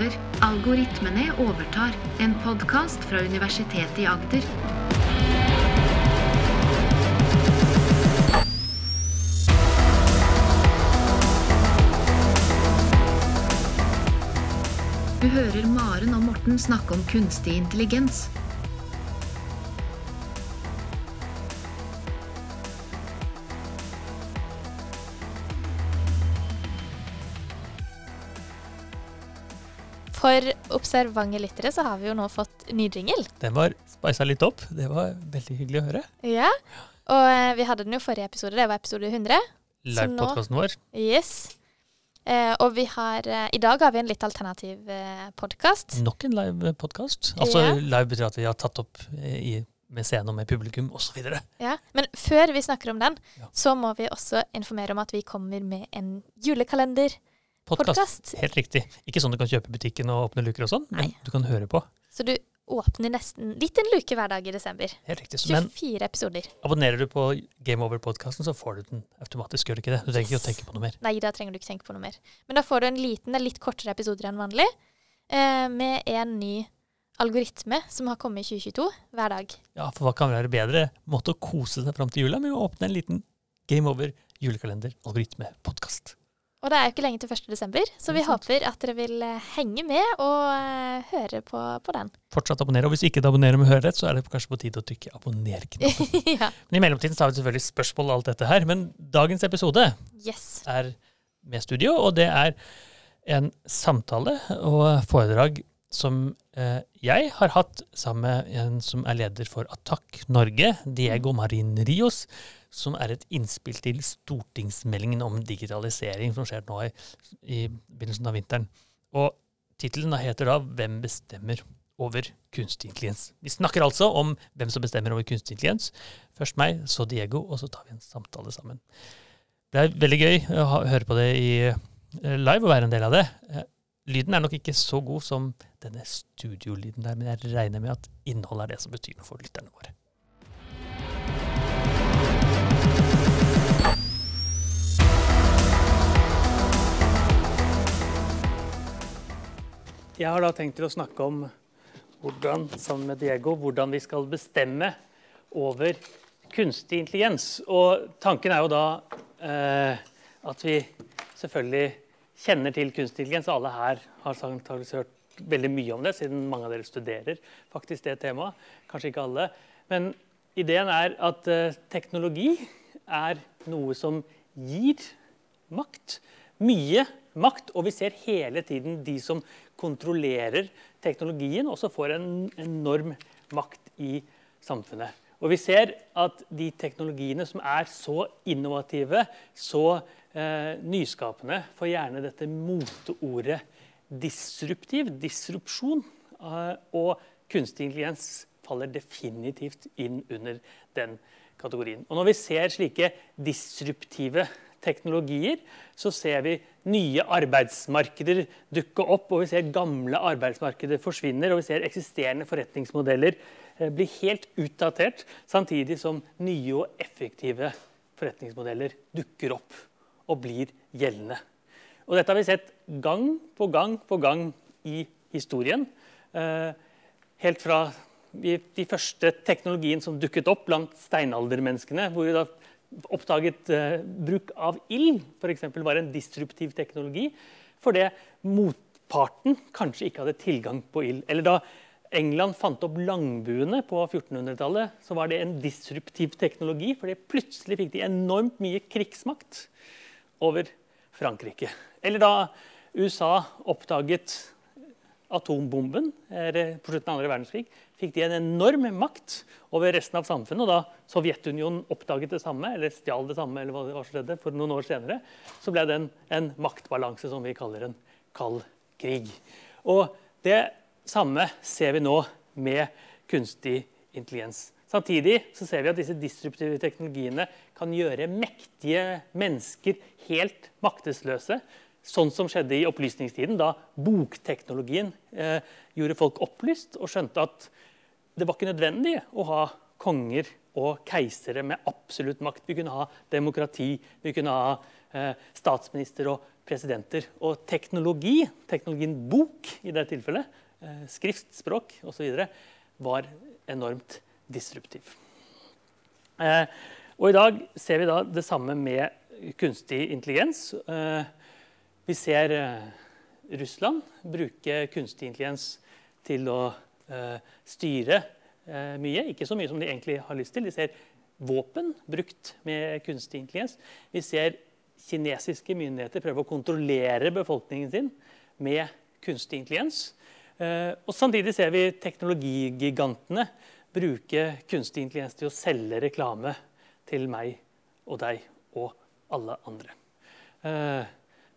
over. Algoritmene overtar. En podkast fra Universitetet i Agder. Du hører Maren og Morten snakke om kunstig intelligens. For observante lyttere så har vi jo nå fått ny jingle. Den var spisa litt opp. Det var veldig hyggelig å høre. Ja. Og eh, vi hadde den jo forrige episode, det var episode 100. Så nå- Livepodkasten vår. Yes. Eh, og vi har eh, I dag har vi en litt alternativ eh, podkast. Nok en live podkast. Altså Ja. live betyr at vi har tatt opp eh, i, med scene og med publikum osv. Ja. Men før vi snakker om den, Ja. så må vi også informere om at vi kommer med en julekalender. Podkast. Podcast. Helt riktig. Ikke sånn du kan kjøpe i butikken og åpne luker og sånn, men du kan høre på. Så du åpner nesten litt en luke hver dag i desember. Helt riktig. Så- Men 24 episoder. abonnerer du på Game Over-podkasten, så får du den automatisk. Gjør du ikke det? Du trenger ikke å tenke på noe mer. Nei, da trenger du ikke tenke på noe mer. Men da får du en liten, litt kortere episoder enn vanlig, eh, med en ny algoritme som har kommet i 2022 hver dag. Ja, for hva kan være bedre måte å kose seg fram til jula med å åpne en liten Game Over julekalender, algoritme, podkast. Og det er jo ikke lenge til 1. desember, så vi håper at dere vil eh, henge med og eh, høre på, på den. Fortsatt abonnere. Og hvis ikke du abonnerer med Hørerett, så er det kanskje på tide å trykke abonner-knappen. ja. Men i mellomtiden så har vi selvfølgelig spørsmål og alt dette her. Men dagens episode Yes. er med studio, og det er en samtale og foredrag som eh, jeg har hatt sammen med en som er leder for Attack Norge, Diego Marin Rios, som er et innspill til stortingsmeldingen om digitalisering som skjer nå i, i begynnelsen av vinteren. Og tittelen heter da 'Hvem bestemmer over kunstig intelligens'? Vi snakker altså om hvem som bestemmer over kunstig intelligens. Først meg, så Diego, og så tar vi en samtale sammen. Det er veldig gøy å høre på det i eh, live og være en del av det. Eh, Lyden er nok ikke så god som denne studiolyden der, men jeg regner med at innholdet er det som betyr noe for lytterne våre. Jeg har da tenkt til å snakke om hvordan, sammen med Diego, hvordan vi skal bestemme over kunstig intelligens. Og tanken er jo da eh, at vi selvfølgelig kjenner til kunstig intelligens. Alle her har antakeligvis hørt veldig mye om det, siden mange av dere studerer faktisk det temaet. Kanskje ikke alle. Men ideen er at eh, teknologi er noe som gir makt. Mye makt. Og vi ser hele tiden de som kontrollerer teknologien, også får en enorm makt i samfunnet. Og vi ser at de teknologiene som er så innovative, så eh, nyskapende, får gjerne dette moteordet disruptiv, disrupsjon. Eh, og kunstig intelligens faller definitivt inn under den kategorien. Og når vi ser slike disruptive teknologier, så ser vi nye arbeidsmarkeder dukke opp, og vi ser gamle arbeidsmarkeder forsvinner, og vi ser eksisterende forretningsmodeller eh, bli helt utdatert, samtidig som nye og effektive forretningsmodeller dukker opp og blir gjeldende. Og dette har vi sett gang på gang på gang i historien. Eh, helt fra de, første teknologien som dukket opp blant steinaldermenneskene, hvor vi da oppdaget eh, bruk av ild, f.eks. var en disruptiv teknologi, fordi motparten kanskje ikke hadde tilgang på ild. Eller da England fant opp langbuene på 1400-tallet, så var det en disruptiv teknologi, fordi plutselig fikk de enormt mye krigsmakt over Frankrike. Eller da USA oppdaget atombomben eh, på slutten av andre verdenskrig, fikk de en enorm makt over resten av samfunnet. Og da Sovjetunionen oppdaget det samme, eller stjal det samme, eller hva det var som skjedde, for noen år senere, så ble det en, en maktbalanse som vi kaller en kald krig. Og det samme ser vi nå med kunstig intelligens. Samtidig så ser vi at disse disruptive teknologiene kan gjøre mektige mennesker helt maktesløse. Sånn som skjedde i opplysningstiden, da bokteknologien eh, gjorde folk opplyst og skjønte at det var ikke nødvendig å ha konger og keisere med absolutt makt. Vi kunne ha demokrati, vi kunne ha eh, statsminister og presidenter. Og teknologi, teknologien bok i det tilfellet, eh, skriftspråk osv., var enormt disruptiv. Eh, og I dag ser vi da det samme med kunstig intelligens. Vi ser Russland bruke kunstig intelligens til å styre eh, mye. Ikke så mye som de egentlig har lyst til. De ser våpen brukt med kunstig intelligens. Vi ser kinesiske myndigheter prøve å kontrollere befolkningen sin med kunstig intelligens. Eh, og samtidig ser vi teknologigigantene bruke kunstig intelligens til å selge reklame til meg og deg og alle andre. Eh,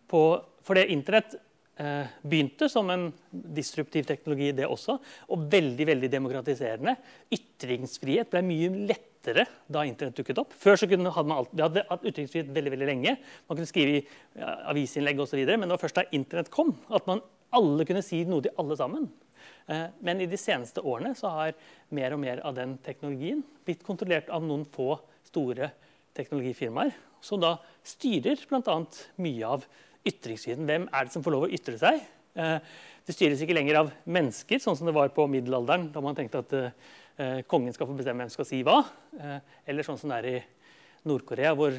på, for det Internett eh, begynte som en disruptiv teknologi, det også, og veldig veldig demokratiserende. Ytringsfrihet ble mye lettere da Internett dukket opp. Før så kunne, hadde man alt, vi hadde hatt ytringsfrihet veldig veldig lenge. Man kunne skrive i ja, avisinnlegg osv. Men det var først da Internett kom, at man alle kunne si noe til alle sammen. Eh, men i de seneste årene så har mer og mer av den teknologien blitt kontrollert av noen få store teknologifirmaer, som da styrer bl.a. mye av ytringsfriheten. Hvem er det som får lov å ytre seg? Eh, det styres ikke lenger av mennesker, sånn som det var på middelalderen, da man tenkte at eh, kongen skal få bestemme hvem som skal si hva. Eller sånn som det er i Nord-Korea, hvor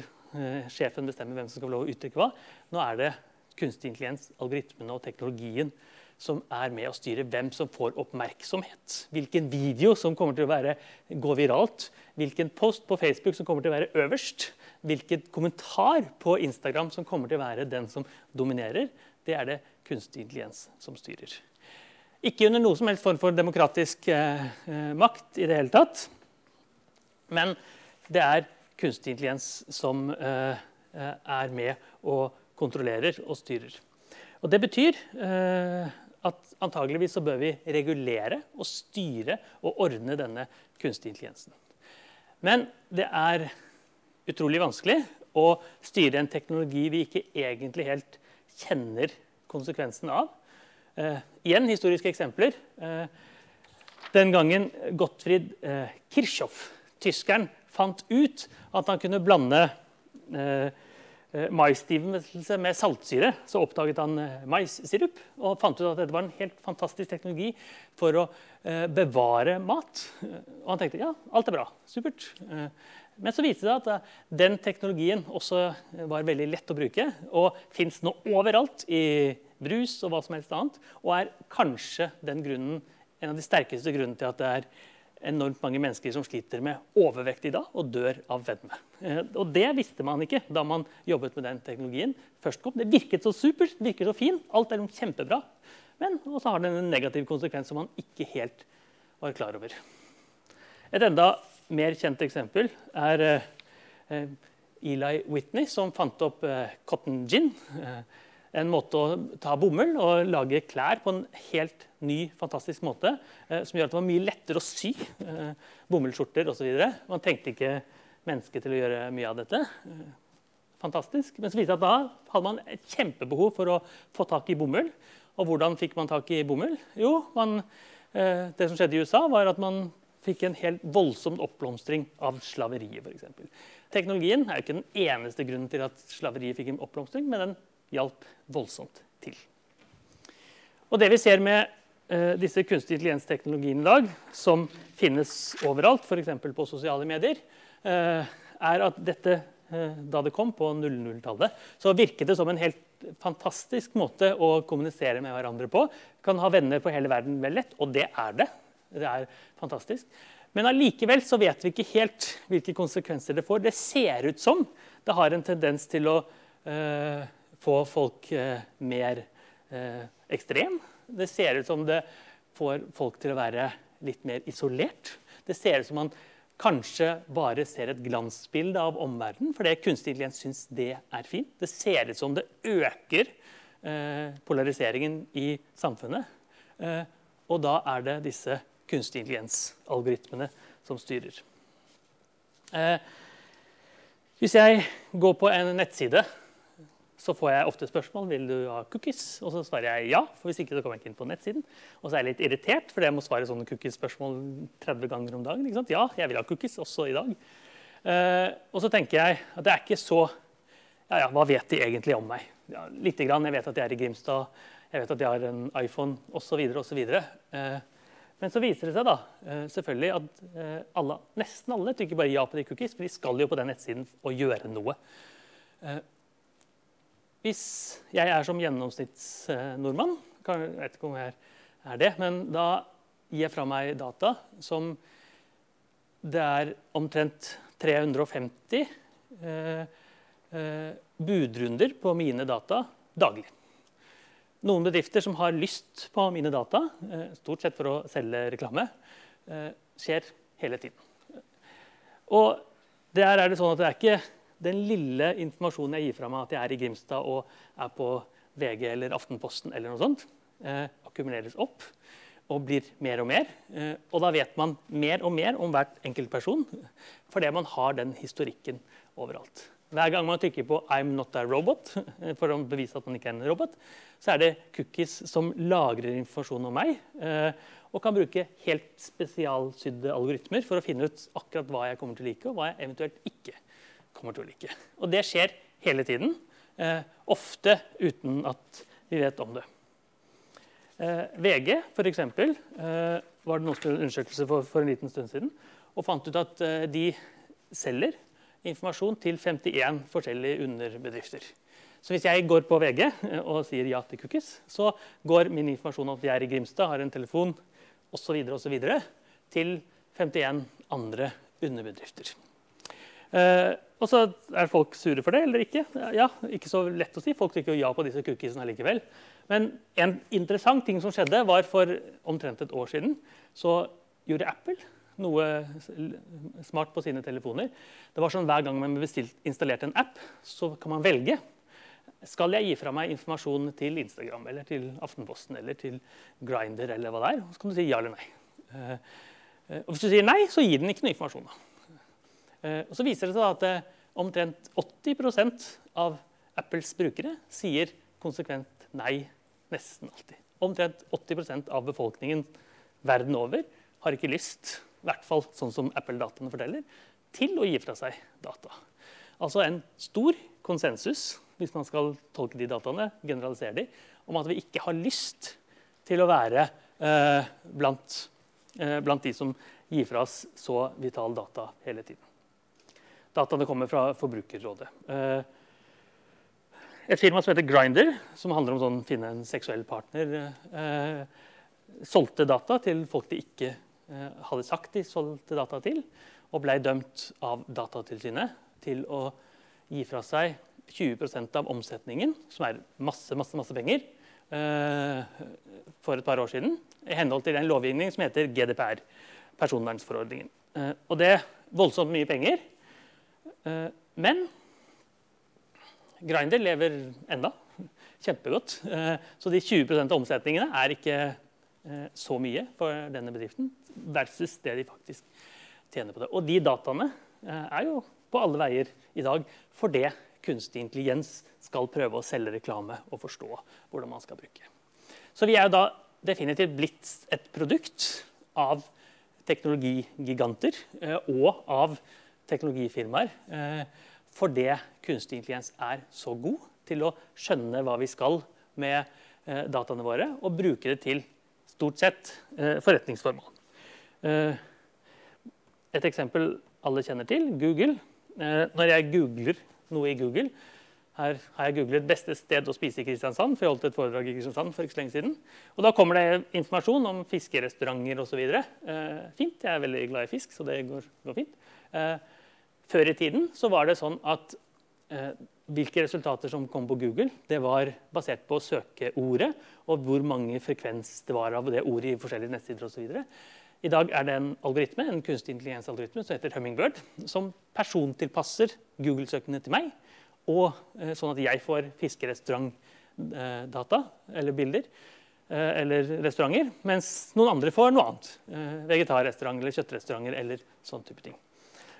sjefen bestemmer hvem som skal få lov å uttrykke hva. Nå er det kunstig intelligens, algoritmene og teknologien som er med å styre hvem som får oppmerksomhet. Hvilken video som kommer til å være, gå viralt. Hvilken post på Facebook som kommer til å være øverst. Hvilken kommentar på Instagram som kommer til å være den som dominerer. Det er det kunstig intelligens som styrer. Ikke under noe som helst form for demokratisk eh, eh makt i det hele tatt. Men det er kunstig intelligens som eh, eh er med og kontrollerer og styrer. Og Det betyr eh, at antageligvis så bør vi regulere og styre og ordne denne kunstige intelligensen. Men det er utrolig vanskelig å styre en teknologi vi ikke egentlig helt kjenner konsekvensen av. Eh, igjen historiske eksempler. Eh, den gangen Gottfried eh, Kirchhoff, tyskeren, fant ut at han kunne blande eh, maisstivelse med saltsyre, så oppdaget han eh, maissirup og fant ut at dette var en helt fantastisk teknologi for å eh, bevare mat. Og han tenkte ja, alt er bra, supert. Men så viste det at den teknologien også var veldig lett å bruke og fins nå overalt i brus og hva som helst annet, og er kanskje den grunnen, en av de sterkeste grunnene til at det er enormt mange mennesker som sliter med overvekt i dag og dør av fedme. Eh, og det visste man ikke da man jobbet med den teknologien. først kom. Det virket så supert, det virket så fin, alt er kjempebra. Men så har den en negativ konsekvens som man ikke helt var klar over. Et enda mer kjent eksempel er eh, Eli Whitney, som fant opp eh, cotton gin en måte å ta bomull og lage klær på en helt ny, fantastisk måte. Eh, som gjør at det var mye lettere å sy eh, bomullsskjorter osv. Man trengte ikke mennesker til å gjøre mye av dette. Eh, fantastisk. Men så viste det at da hadde man et kjempebehov for å få tak i bomull. Og hvordan fikk man tak i bomull? Jo, man, det som skjedde i USA, var at man fikk en helt voldsom oppblomstring av slaveriet. Eksempel. Teknologien er jo ikke den eneste grunnen til at slaveriet fikk en oppblomstring, men den hjalp voldsomt til. Og det vi ser med eh, disse kunstig intelligens-teknologiene i dag, som finnes overalt, f.eks. på sosiale medier, eh, er at dette, eh, da det kom på 00-tallet, så virket det som en helt fantastisk måte å kommunisere med hverandre på. Kan ha venner på hele verden vel lett, og det er det. Det er fantastisk. Men allikevel så vet vi ikke helt hvilke konsekvenser det får. Det ser ut som det har en tendens til å uh, få folk eh, mer eh, ekstrem. Det ser ut som det får folk til å være litt mer isolert. Det ser ut som man kanskje bare ser et glansbilde av omverdenen, fordi kunstig intelligens syns det er fint. Det ser ut som det øker eh, polariseringen i samfunnet. Og da er det disse kunstig intelligens-algoritmene som styrer. Hvis jeg går på en nettside så får jeg ofte spørsmål vil du ha cookies. Og så svarer jeg ja, for hvis ikke så kommer jeg ikke inn på nettsiden. Og så er jeg litt irritert, for jeg må svare sånne cookies-spørsmål 30 ganger om dagen. Ja, jeg vil ha cookies også i dag. Uh, og så tenker jeg at det er ikke så ja, ja, hva vet de egentlig om meg? Ja, Lite grann. Jeg vet at jeg er i Grimstad, jeg vet at jeg har en iPhone osv. osv. Eh, men så viser det seg da, eh, selvfølgelig at eh, alle, nesten alle trykker bare ja på de cookies, for de skal jo på den nettsiden og gjøre noe. Hvis jeg er som gjennomsnittsnordmann, jeg vet ikke om jeg er det, men da gir jeg fra meg data som det er omtrent 350 eh, eh, budrunder på mine data daglig. Noen bedrifter som har lyst på mine data, eh, stort sett for å selge reklame, eh, skjer hele tiden. Og der er det sånn at det er ikke den lille informasjonen jeg gir fra meg, at jeg er i Grimstad og er på VG eller Aftenposten, eller noe sånt, eh, akkumuleres opp og blir mer og mer. Eh, og da vet man mer og mer om hvert enkelt person fordi man har den historikken overalt. Hver gang man trykker på 'I'm not a robot' for å bevise at man ikke er en robot, så er det cookies som lagrer informasjon om meg, eh, og kan bruke helt spesialsydde algoritmer for å finne ut akkurat hva jeg kommer til å like, og hva jeg eventuelt ikke kommer til å like. Og det skjer hele tiden, eh, ofte uten at vi vet om det. Eh, VG for eksempel, eh, var det noen som gjorde undersøkelse for, for, en liten stund siden og fant ut at eh, de selger informasjon til 51 forskjellige underbedrifter. Så hvis jeg går på VG eh, og sier ja til cookies, så går min informasjon om at jeg er i Grimstad, har en telefon osv. osv. til 51 andre underbedrifter. Eh, og så er folk sure for det eller ikke. Ja, Ikke så lett å si. Folk trykker jo ja på disse cookiesene likevel. Men en interessant ting som skjedde, var for omtrent et år siden så gjorde Apple noe smart på sine telefoner. Det var sånn Hver gang man installerte en app, så kan man velge. Skal jeg gi fra meg informasjon til Instagram eller til Aftenposten eller til Grinder, eller hva det er? Så kan du si ja eller nei. Eh, eh, og hvis du sier nei, så gir den ikke noe informasjon. Eh, og så viser det seg at omtrent 80% av Apples brukere sier konsekvent nei Nesten alltid. Omtrent 80% av befolkningen verden over har ikke lyst, i hvert fall sånn som Apple-dataene forteller, til å gi fra seg data. Altså en stor konsensus, hvis man skal tolke de dataene, generalisere de, om at vi ikke har lyst til å være eh, blant, eh, blant, de som gir fra oss så vital data hele tiden. Dataene kommer fra Forbrukerrådet. Eh, et firma som heter Grinder, som handler om sånn finne en seksuell partner, eh, solgte data til folk de ikke eh, hadde sagt de solgte data til, og ble dømt av Datatilsynet til å gi fra seg 20% av omsetningen, som er masse, masse, masse penger, for et par år siden, i henhold til en lovgivning som heter GDPR, personvernforordningen. Og det er voldsomt mye penger. Eh, men Grinder lever enda kjempegodt. Eh, så de 20 av omsetningene er ikke eh, så mye for denne bedriften versus det de faktisk tjener på det. Og de dataene er jo på alle veier i dag for det kunstig intelligens skal prøve å selge reklame og forstå hvordan man skal bruke. Så vi er jo da definitivt blitt et produkt av teknologigiganter og av teknologifirmaer fordi kunstig intelligens er så god til å skjønne hva vi skal med eh, dataene våre, og bruke det til stort sett eh, forretningsformål. Eh, et eksempel alle kjenner til, Google. Eh, når jeg googler noe i Google her har jeg googlet 'beste sted å spise i Kristiansand', for jeg holdt et foredrag i Kristiansand for ikke så lenge siden. Og da kommer det informasjon om fiskerestauranter osv. Eh, fint. Jeg er veldig glad i fisk, så det går, går fint. Eh, før i tiden så var det sånn at eh, hvilke resultater som kom på Google, det var basert på søkeordet og hvor mange frekvens det var av det ordet i forskjellige nettsider osv. I dag er det en algoritme, en kunstig intelligens-algoritme som heter Hummingbird, som persontilpasser Google-søkene til meg, og eh, sånn at jeg får fiskerestaurantdata eller bilder eh, eller restauranter, mens noen andre får noe annet. Eh, vegetarrestaurant eller kjøttrestauranter eller sånn type ting.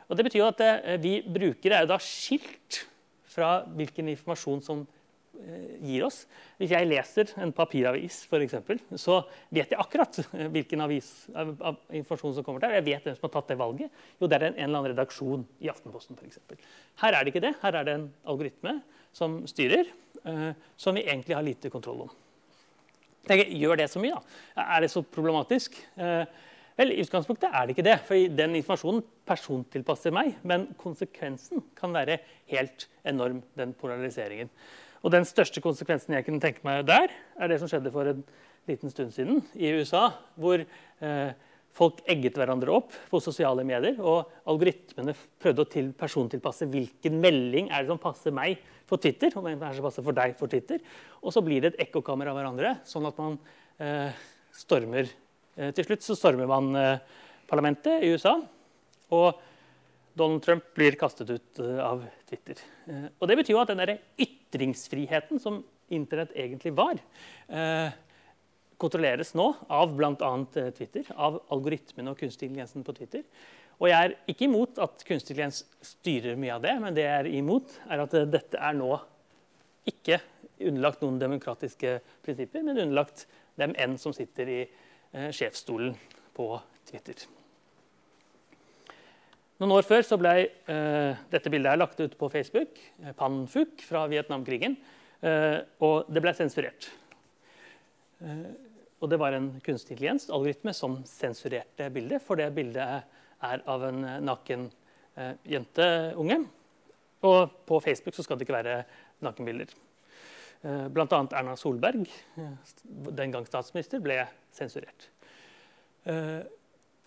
Og det betyr at eh, Vi brukere er da skilt fra hvilken informasjon som eh, gir oss. Hvis jeg leser en papiravis, eksempel, så vet jeg akkurat hvilken avis, av, av informasjon som kommer der. Jeg vet hvem som har tatt det valget. Jo, det er en, en eller annen redaksjon i Aftenposten f.eks. Her er det ikke det. Her er det en algoritme som styrer, eh, som vi egentlig har lite kontroll om. Jeg gjør det så mye, da? Er det så problematisk? Eh, Vel, I utgangspunktet er det ikke det, for den informasjonen persontilpasser meg. Men konsekvensen kan være helt enorm, den polariseringen. Og den største konsekvensen jeg kunne tenke meg der, er det som skjedde for en liten stund siden i USA, hvor eh, folk egget hverandre opp på sosiale medier. Og algoritmene prøvde å til persontilpasse hvilken melding er det som passer meg for Twitter. og hvem er som passer for deg for Twitter. Og så blir det et ekkokammer av hverandre, sånn at man eh, stormer til slutt så stormer man eh, parlamentet i USA. Og Donald Trump blir kastet ut eh, av Twitter. Og Det betyr jo at den der ytringsfriheten som Internett egentlig var, kontrolleres nå av bl.a. Twitter, av algoritmene og kunstig intelligensen på Twitter. Og jeg er ikke imot at kunstig intelligens styrer mye av det, men det jeg er imot, er at dette er nå ikke underlagt noen demokratiske prinsipper, men underlagt dem enn som sitter i eh, sjefsstolen på Twitter. Noen år før så ble eh, dette bildet her lagt ut på Facebook. Eh, Pan Phuc fra Vietnamkrigen. Eh, og det ble sensurert. Eh, og det var en kunstig intelligens, algoritme, som sensurerte bildet. For det bildet er av en naken eh, jenteunge. Og på Facebook så skal det ikke være nakenbilder. Eh, Bl.a. Erna Solberg, den gang statsminister, ble sensurert. Eh,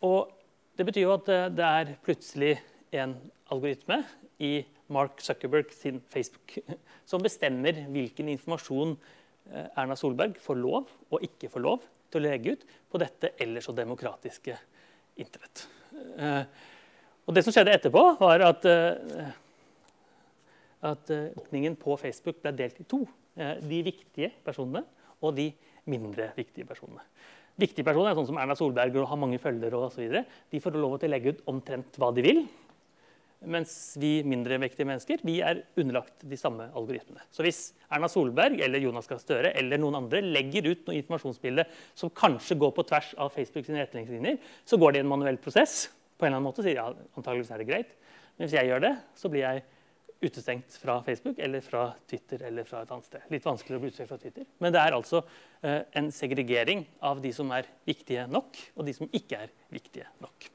og det betyr jo at det er plutselig en algoritme i Mark Zuckerberg sin Facebook som bestemmer hvilken informasjon eh, Erna Solberg får lov og ikke får lov til å legge ut på dette ellers så demokratiske internett. Og det som skjedde etterpå, var at, at åpningen på Facebook ble delt i to. De viktige personene og de mindre viktige personene. Viktige personer, sånn som Erna Solberg og har mange følgere osv., de får lov til å legge ut omtrent hva de vil. Mens vi mindre vektige mennesker vi er underlagt de samme algoritmene. Så hvis Erna Solberg eller Jonas Gahr Støre eller noen andre legger ut noe informasjonsbilde som kanskje går på tvers av Facebook sine retningslinjer, så går det i en manuell prosess. på en eller annen måte, sier ja, antageligvis er det greit. Men hvis jeg gjør det, så blir jeg utestengt fra Facebook eller fra Twitter eller fra et annet sted. Litt vanskeligere å bli utestengt fra Twitter. Men det er altså eh, en segregering av de som er viktige nok, og de som ikke er viktige nok.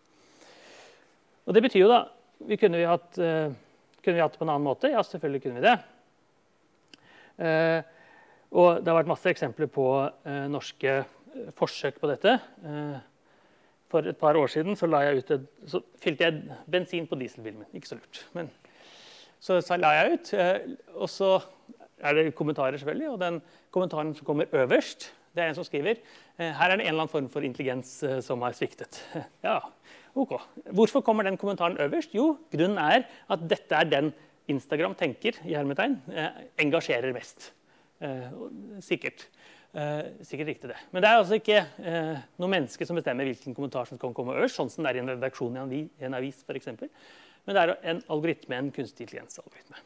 Og det betyr jo da vi kunne, vi hatt, eh, kunne vi hatt det på en annen måte? Ja, selvfølgelig kunne vi det. Eh, og det har vært masse eksempler på eh, norske eh, forsøk på dette. Eh, for et par år siden så, et, så fylte jeg bensin på dieselbilen min. Ikke så lurt. men så, la jeg ut. Eh, og så er det kommentarer, selvfølgelig. Og den kommentaren som kommer øverst, det er en som skriver eh, her er det en eller annen form for intelligens eh, som har sviktet. Ja, ok. Hvorfor kommer den kommentaren øverst? Jo, grunnen er at dette er den Instagram tenker i hermetegn, engasjerer mest. Sikkert. sikkert riktig det. Men det er altså ikke noe menneske som bestemmer hvilken kommentar som skal komme øverst, sånn som det er i en redaksjon i en avis for eksempel. Men det er en algoritme, en kunstig intelligens-algoritme.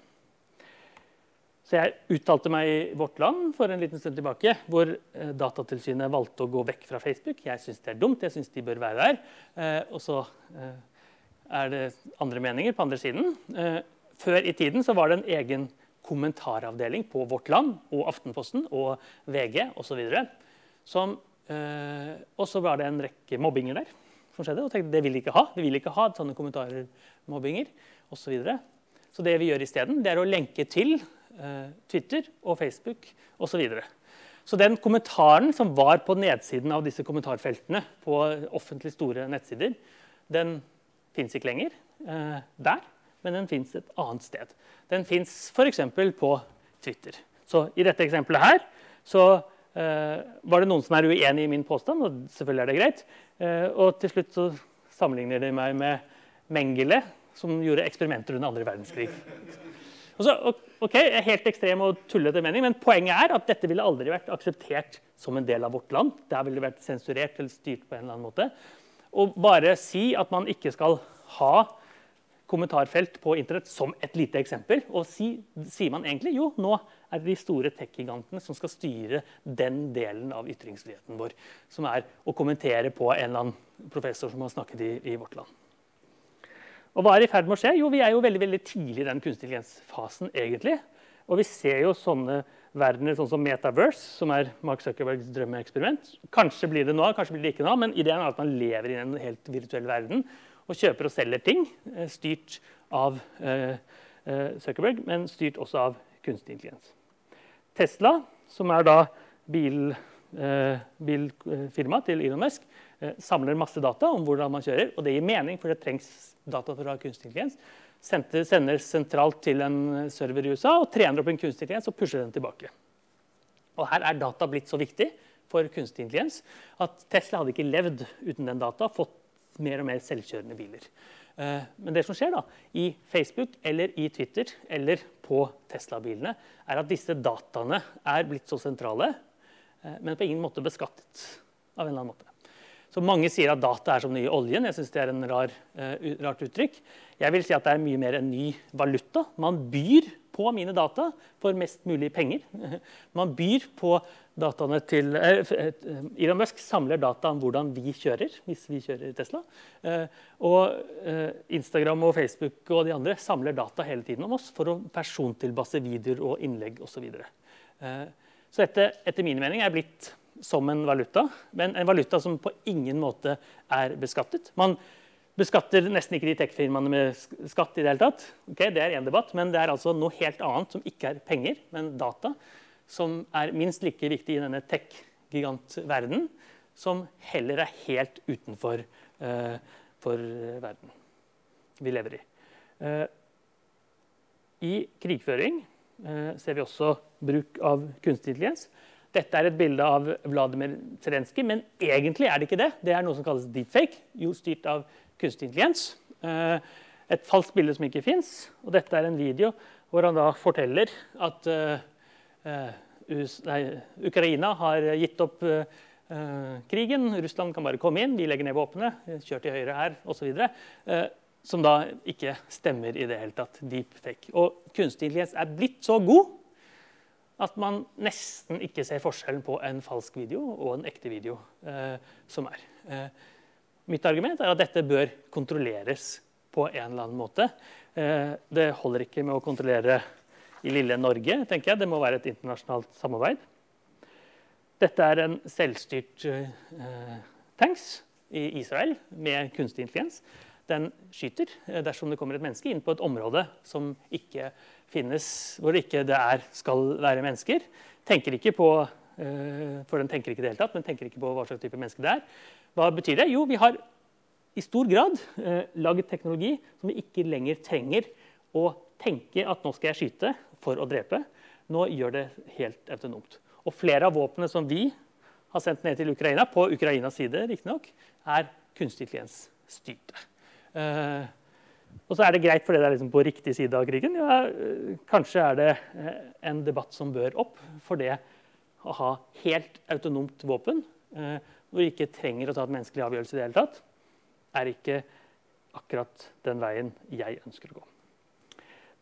Så jeg uttalte meg i Vårt Land for en liten stund tilbake, hvor eh, Datatilsynet valgte å gå vekk fra Facebook. Jeg syns det er dumt, jeg syns de bør være der. Eh, og så eh, er det andre meninger på andre siden. Før i tiden så var det en egen kommentaravdeling på Vårt Land og Aftenposten og VG osv. Og så var det en rekke mobbinger der som skjedde. Og tenkte det vil de ikke ha. De vil ikke ha sånne kommentarer, mobbinger osv. Så, videre. så det vi gjør isteden, er å lenke til eh, Twitter og Facebook osv. Så, videre. så den kommentaren som var på nedsiden av disse kommentarfeltene på offentlig store nettsider, den fins ikke lenger eh, der, men den fins et annet sted. Den fins f.eks. på Twitter. Så i dette eksempelet her så eh, var det noen som er uenig i min påstand, og selvfølgelig er det greit. Eh, og til slutt så sammenligner de meg med Mengele, som gjorde eksperimenter under andre verdenskrig. Så, ok, Helt ekstrem og tullete mening, men poenget er at dette ville aldri vært akseptert som en del av vårt land. Der ville det vært sensurert eller styrt på en eller annen måte. Og bare si at man ikke skal ha kommentarfelt på internett som et lite eksempel. Og si, sier man egentlig jo, nå er det de store tech-gigantene som skal styre den delen av ytringsfriheten vår. Som er å kommentere på en eller annen professor som har snakket i, i vårt land. Og hva er i ferd med å skje? Jo, vi er jo veldig, veldig tidlig i den kunstig intelligens-fasen, egentlig. Og vi ser jo sånne verdener sånn som Metaverse, som er Mark Zuckerbergs drømmeeksperiment. Kanskje blir det nå, kanskje blir det ikke nå, men ideen er at man lever i en helt virtuell verden og kjøper og selger ting eh, styrt av eh, eh, Zuckerberg, men styrt også av kunstig intelligens. Tesla, som er da bil, bilfirmaet til Elon Musk, samler masse data om hvordan man kjører. Og det gir mening, for det trengs data for å ha kunstig intelligens. Sender sentralt til en server i USA og trener opp en kunstig intelligens og pusher den tilbake. Og her er data blitt så viktig for kunstig intelligens at Tesla hadde ikke levd uten den data, fått mer og mer selvkjørende biler. Eh, men det som skjer da, i Facebook eller i Twitter eller på Tesla-bilene, er at disse dataene er blitt så sentrale, eh, men på ingen måte beskattet. av en eller annen måte. Så Mange sier at data er som nye oljen. Jeg synes det er en rar, uh, rart uttrykk. Jeg vil si at det er mye mer en ny valuta. Man byr på mine data for mest mulig penger. Man byr på dataene til eh, eh, Elon Musk samler data om hvordan vi kjører, hvis vi kjører Tesla. Eh, og eh, Instagram og Facebook og de andre samler data hele tiden om oss for å persontilpasse videoer og innlegg osv. Så, videre. eh, så dette etter min mening er blitt som en valuta, men en valuta som på ingen måte er beskattet. Man beskatter nesten ikke de tech-firmaene med skatt i det hele tatt. Okay, det er én debatt, men det er altså noe helt annet som ikke er penger, men data som er minst like viktig i denne tech-gigantverdenen, som heller er helt utenfor uh, verden vi lever i. Uh, I krigføring uh, ser vi også bruk av kunstig intelligens. Dette er et bilde av Vladimir Zelenskyj, men egentlig er det ikke det. Det er noe som kalles deepfake, jo styrt av kunstig intelligens. Et falskt bilde som ikke fins. Og dette er en video hvor han da forteller at Eh, nei, Ukraina har gitt opp eh, krigen. Russland kan bare komme inn. Vi legger ned våpenet, Kjør til høyre her, osv. Eh, som da ikke stemmer i det hele tatt. Deepfake. Og kunstig intelligens er blitt så god at man nesten ikke ser forskjellen på en falsk video og en ekte video. Eh, som er. Eh, mitt argument er at dette bør kontrolleres på en eller annen måte. Eh, det holder ikke med å kontrollere i lille Norge. tenker jeg. Det må være et internasjonalt samarbeid. Dette er en selvstyrt uh, tanks i Israel med kunstig intelligens. Den skyter uh, dersom det kommer et menneske inn på et område som ikke finnes, hvor det ikke det er, skal være mennesker. Tenker ikke på, uh, for den tenker ikke det hele tatt, men tenker ikke på hva slags type menneske det er. Hva betyr det? Jo, vi har i stor grad laget teknologi som vi ikke lenger trenger å tenke at nå skal jeg skyte for å drepe. Nå gjør det helt autonomt. Og flere av våpnene som vi har sendt ned til Ukraina, på Ukrainas side riktignok, er kunstig intelligens-styrte. Uh, og så er det greit fordi det er liksom på riktig side av krigen. Ja, kanskje er det uh, en debatt som bør opp for det å ha helt autonomt våpen, hvor vi ikke trenger å ta et menneskelig avgjørelse i det hele tatt, er ikke akkurat den veien jeg ønsker å gå.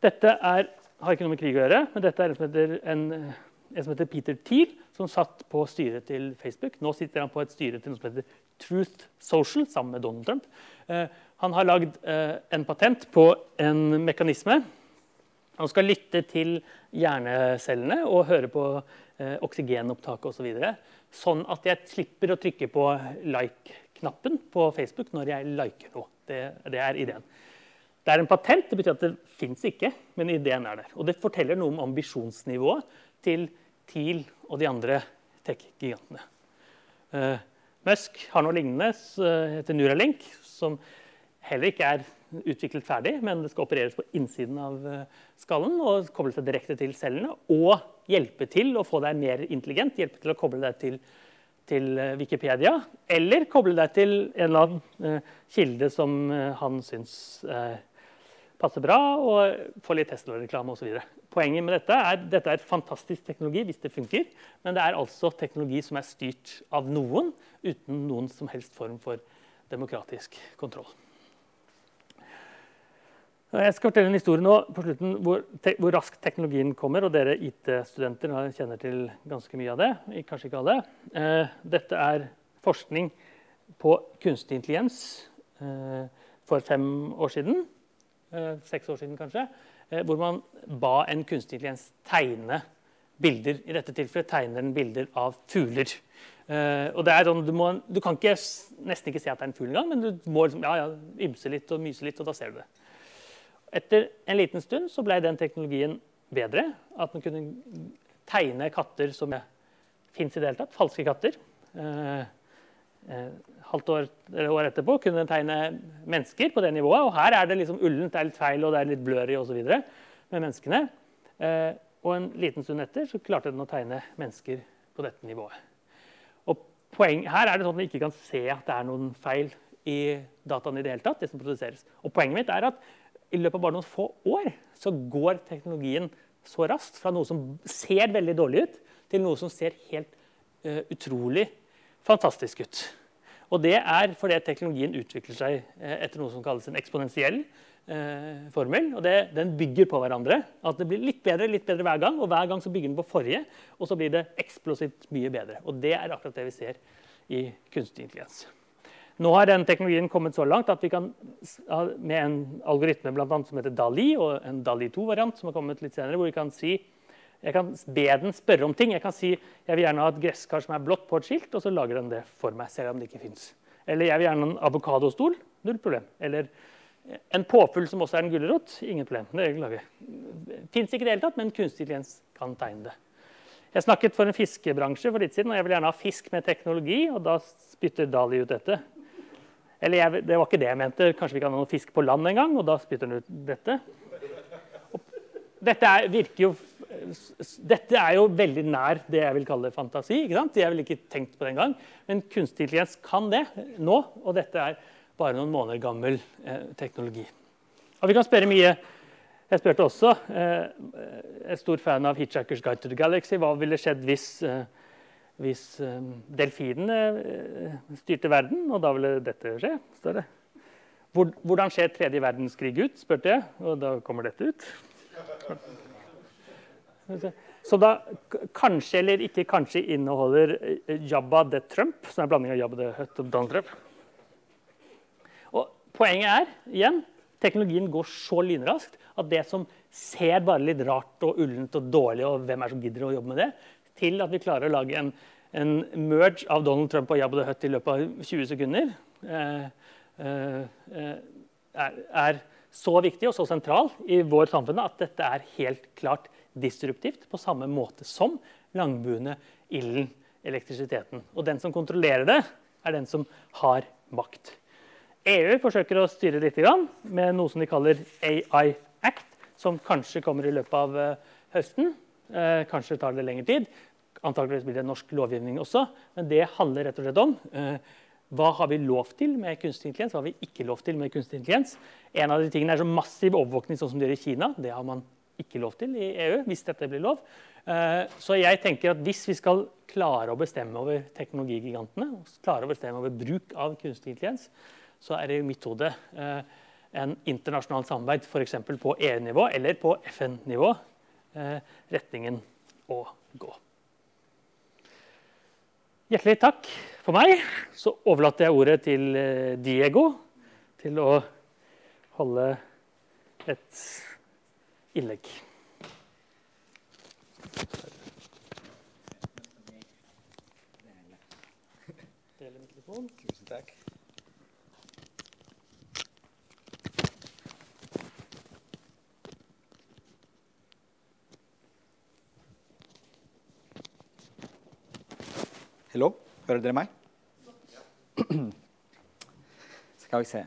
Dette er har ikke noe med krig å gjøre, men dette er en som heter, en, en som heter Peter Thiel, som satt på styret til Facebook. Nå sitter han på et styre til noe som heter Truth Social, sammen med Donald Trump. Eh, han har lagd eh, en patent på en mekanisme. Han skal lytte til hjernecellene og høre på eh, oksygenopptaket osv. Så sånn at jeg slipper å trykke på like-knappen på Facebook når jeg liker noe. Det, det er ideen. Det er en patent, det betyr at det fins ikke, men ideen er der. Og det forteller noe om ambisjonsnivået til TIL og de andre tech-gigantene. Musk har noe lignende, uh, heter Neuralink, som heller ikke er utviklet ferdig, men det skal opereres på innsiden av uh, skallen og koble seg direkte til cellene. Og hjelpe til å få deg mer intelligent, hjelpe til å koble deg til til Wikipedia, eller koble deg til en eller annen kilde som han syns passer bra, og få litt Tesla-reklame osv. Poenget med dette er dette er fantastisk teknologi hvis det funker, men det er altså teknologi som er styrt av noen uten noen som helst form for demokratisk kontroll. Jeg skal fortelle en historie nå på slutten hvor, te, hvor raskt teknologien kommer. og Dere IT-studenter kjenner til ganske mye av det. Kanskje ikke alle. Eh, dette er forskning på kunstig intelligens eh, for fem år siden. Eh, seks år siden, kanskje. Eh, hvor man ba en kunstig intelligens tegne bilder. I dette tilfellet tegner den bilder av fugler. Uh, og det er sånn, du, må, du, kan ikke, nesten ikke se at det er en fugl engang, men du må liksom, ja, ja, ymse litt og myse litt, og da ser du det. Etter en liten stund så ble den teknologien bedre. At den kunne tegne katter som fins i det hele tatt. Falske katter. Uh, halvt år, år, etterpå kunne tegne mennesker på det nivået. Og her er det liksom ullent, det er litt feil og det er litt blurry osv. med menneskene. og en liten stund etter så klarte den å tegne mennesker på dette nivået poeng, her er det sånn at vi ikke kan se at det er noen feil i dataene i det hele tatt. det som produseres. Og Poenget mitt er at i løpet av bare noen få år så går teknologien så raskt fra noe som ser veldig dårlig ut, til noe som ser helt uh, utrolig fantastisk ut. Og det er fordi teknologien utvikler seg uh, etter noe som kalles en eksponentiell eh, formel. og det, Den bygger på hverandre. At det blir litt bedre litt bedre hver gang. Og hver gang så bygger den på forrige, og så blir det eksplosivt mye bedre. Og det er akkurat det vi ser i kunstig intelligens. Nå har den teknologien kommet så langt at vi kan med en algoritme blant annet, som heter DALI, og en DALI 2-variant som har kommet litt senere, hvor vi kan si jeg kan be den spørre om ting. Jeg kan si jeg vil gjerne ha et gresskar som er blått på et skilt, og så lager den det for meg. selv om det ikke finnes. Eller jeg vil gjerne ha en avokadostol. Null problem. Eller en påfugl som også er en gulrot. Ingen problem. Det fins ikke i det hele tatt, men kunstig intelligens kan tegne det. Jeg snakket for en fiskebransje for litt siden, og jeg vil gjerne ha fisk med teknologi. Og da spytter Dali ut dette. Eller jeg, det var ikke det jeg mente. Kanskje vi kan ha noe fisk på land en gang, og da spytter han ut dette. Dette er, virker jo dette er jo veldig nær det jeg vil kalle fantasi. ikke sant? Jeg ville ikke tenkt på det engang. Men kunstig intelligens kan det nå, og dette er bare noen måneder gammel eh, teknologi. Og Vi kan spørre mye jeg spurte også eh, er stor fan av 'Hitchhiker's Guide to the Galaxy'. Hva ville skjedd hvis, eh, hvis eh, delfinene eh, styrte verden? Og da ville dette skje. står det. Hvordan ser tredje verdenskrig ut? spurte jeg, og da kommer dette ut. Så da kanskje eller ikke kanskje inneholder eh, Jabba the Trump, som er en blanding av Jabba the Hutt og Donald Trump. Og poenget er igjen teknologien går så lynraskt at det som ser bare litt rart og ullent og dårlig, og hvem er som gidder å jobbe med det, til at vi klarer å lage en, en merge av Donald Trump og Jabba the Hutt i løpet av 20 sekunder, eh, eh, eh, er, er, så viktig og så sentral i vår samfunn at dette er helt klart disruptivt på samme måte som langbuene, ilden, elektrisiteten. Og den som kontrollerer det, er den som har makt. EU forsøker å styre litt med noe som de kaller AI Act, som kanskje kommer i løpet av uh, høsten. Uh, kanskje tar det lengre tid. Antakeligvis blir det norsk lovgivning også. Men det handler rett og slett om uh, hva har vi lov til med kunstig intelligens, hva har vi ikke lov til med kunstig intelligens. En av de tingene er så massiv overvåkning sånn som de gjør i Kina. Det har man ikke lov til i EU, hvis dette blir lov. Så jeg tenker at hvis vi skal klare å bestemme over teknologigigantene, klare å bestemme over bruk av kunstig intelligens, så er det i mitt hode en internasjonalt samarbeid, f.eks. på EU-nivå eller på FN-nivå, eh, retningen å gå. Hjertelig takk for meg. Så overlater jeg ordet til eh, Diego til å holde et innlegg. Tusen takk. Hallo, hører dere meg? Skal vi se.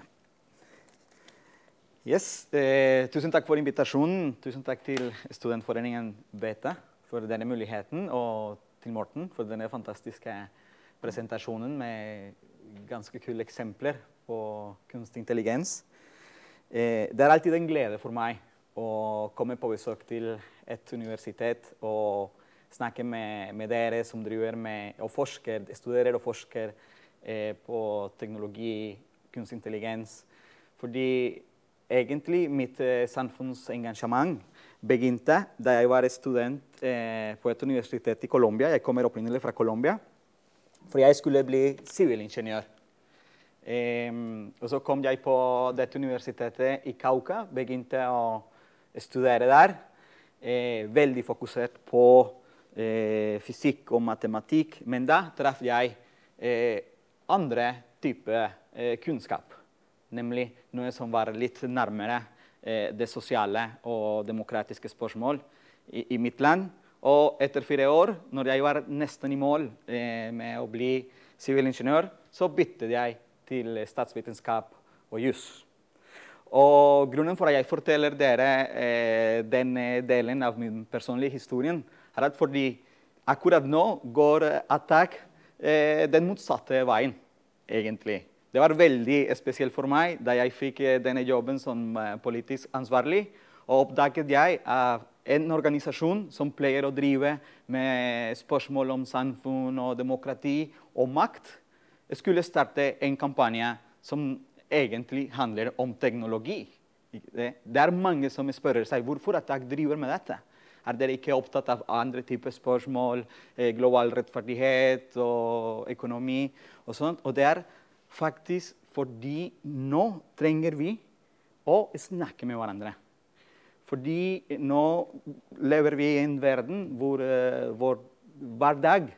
Yes, eh, tusen takk for invitasjonen. Tusen takk til Studentforeningen Beta for denne muligheten, og til Morten for denne fantastiske presentasjonen med ganske kule eksempler på kunstig intelligens. Eh, det er alltid en glede for meg å komme på besøk til et universitet og snakke med, med, dere som driver med og forsker, studerer og forsker eh, på teknologi, kunstig intelligens. Fordi egentlig mitt eh, samfunnsengasjement begynte da jeg var student eh, på et universitet i Colombia. Jeg kommer opprinnelig fra Colombia. For jeg skulle bli sivilingeniør. Um, og så kom jeg på dette universitetet i Kauka, begynte å studere der. Eh, veldig fokusert på fysikk og matematikk. Men da traff jeg eh, andre typer eh, kunnskap. Nemlig noe som var litt nærmere eh, det sosiale og demokratiske spørsmål i, i, mitt land. Og etter fire år, når jeg var nesten i mål eh, med å bli sivilingeniør, så byttet jeg til statsvitenskap og juss. Og grunnen for at jeg forteller dere eh, denne delen av min personlige historie, er at fordi akkurat nå går Attak eh, den motsatte veien, egentlig. Det var veldig spesielt for meg da jeg fikk eh, denne jobben som eh, politisk ansvarlig. Og oppdaget jeg at en organisasjon som pleier å drive med spørsmål om samfunn og demokrati og makt, skulle starte en kampanje som egentlig handler om teknologi. Det er mange som spør seg hvorfor Attack driver med dette. Er dere ikke opptatt av andre typer spørsmål, eh, global rettferdighet og økonomi og sånt? Og det er faktisk fordi nå trenger vi å snakke med hverandre. Fordi nå lever vi i en verden hvor, uh, vår hverdag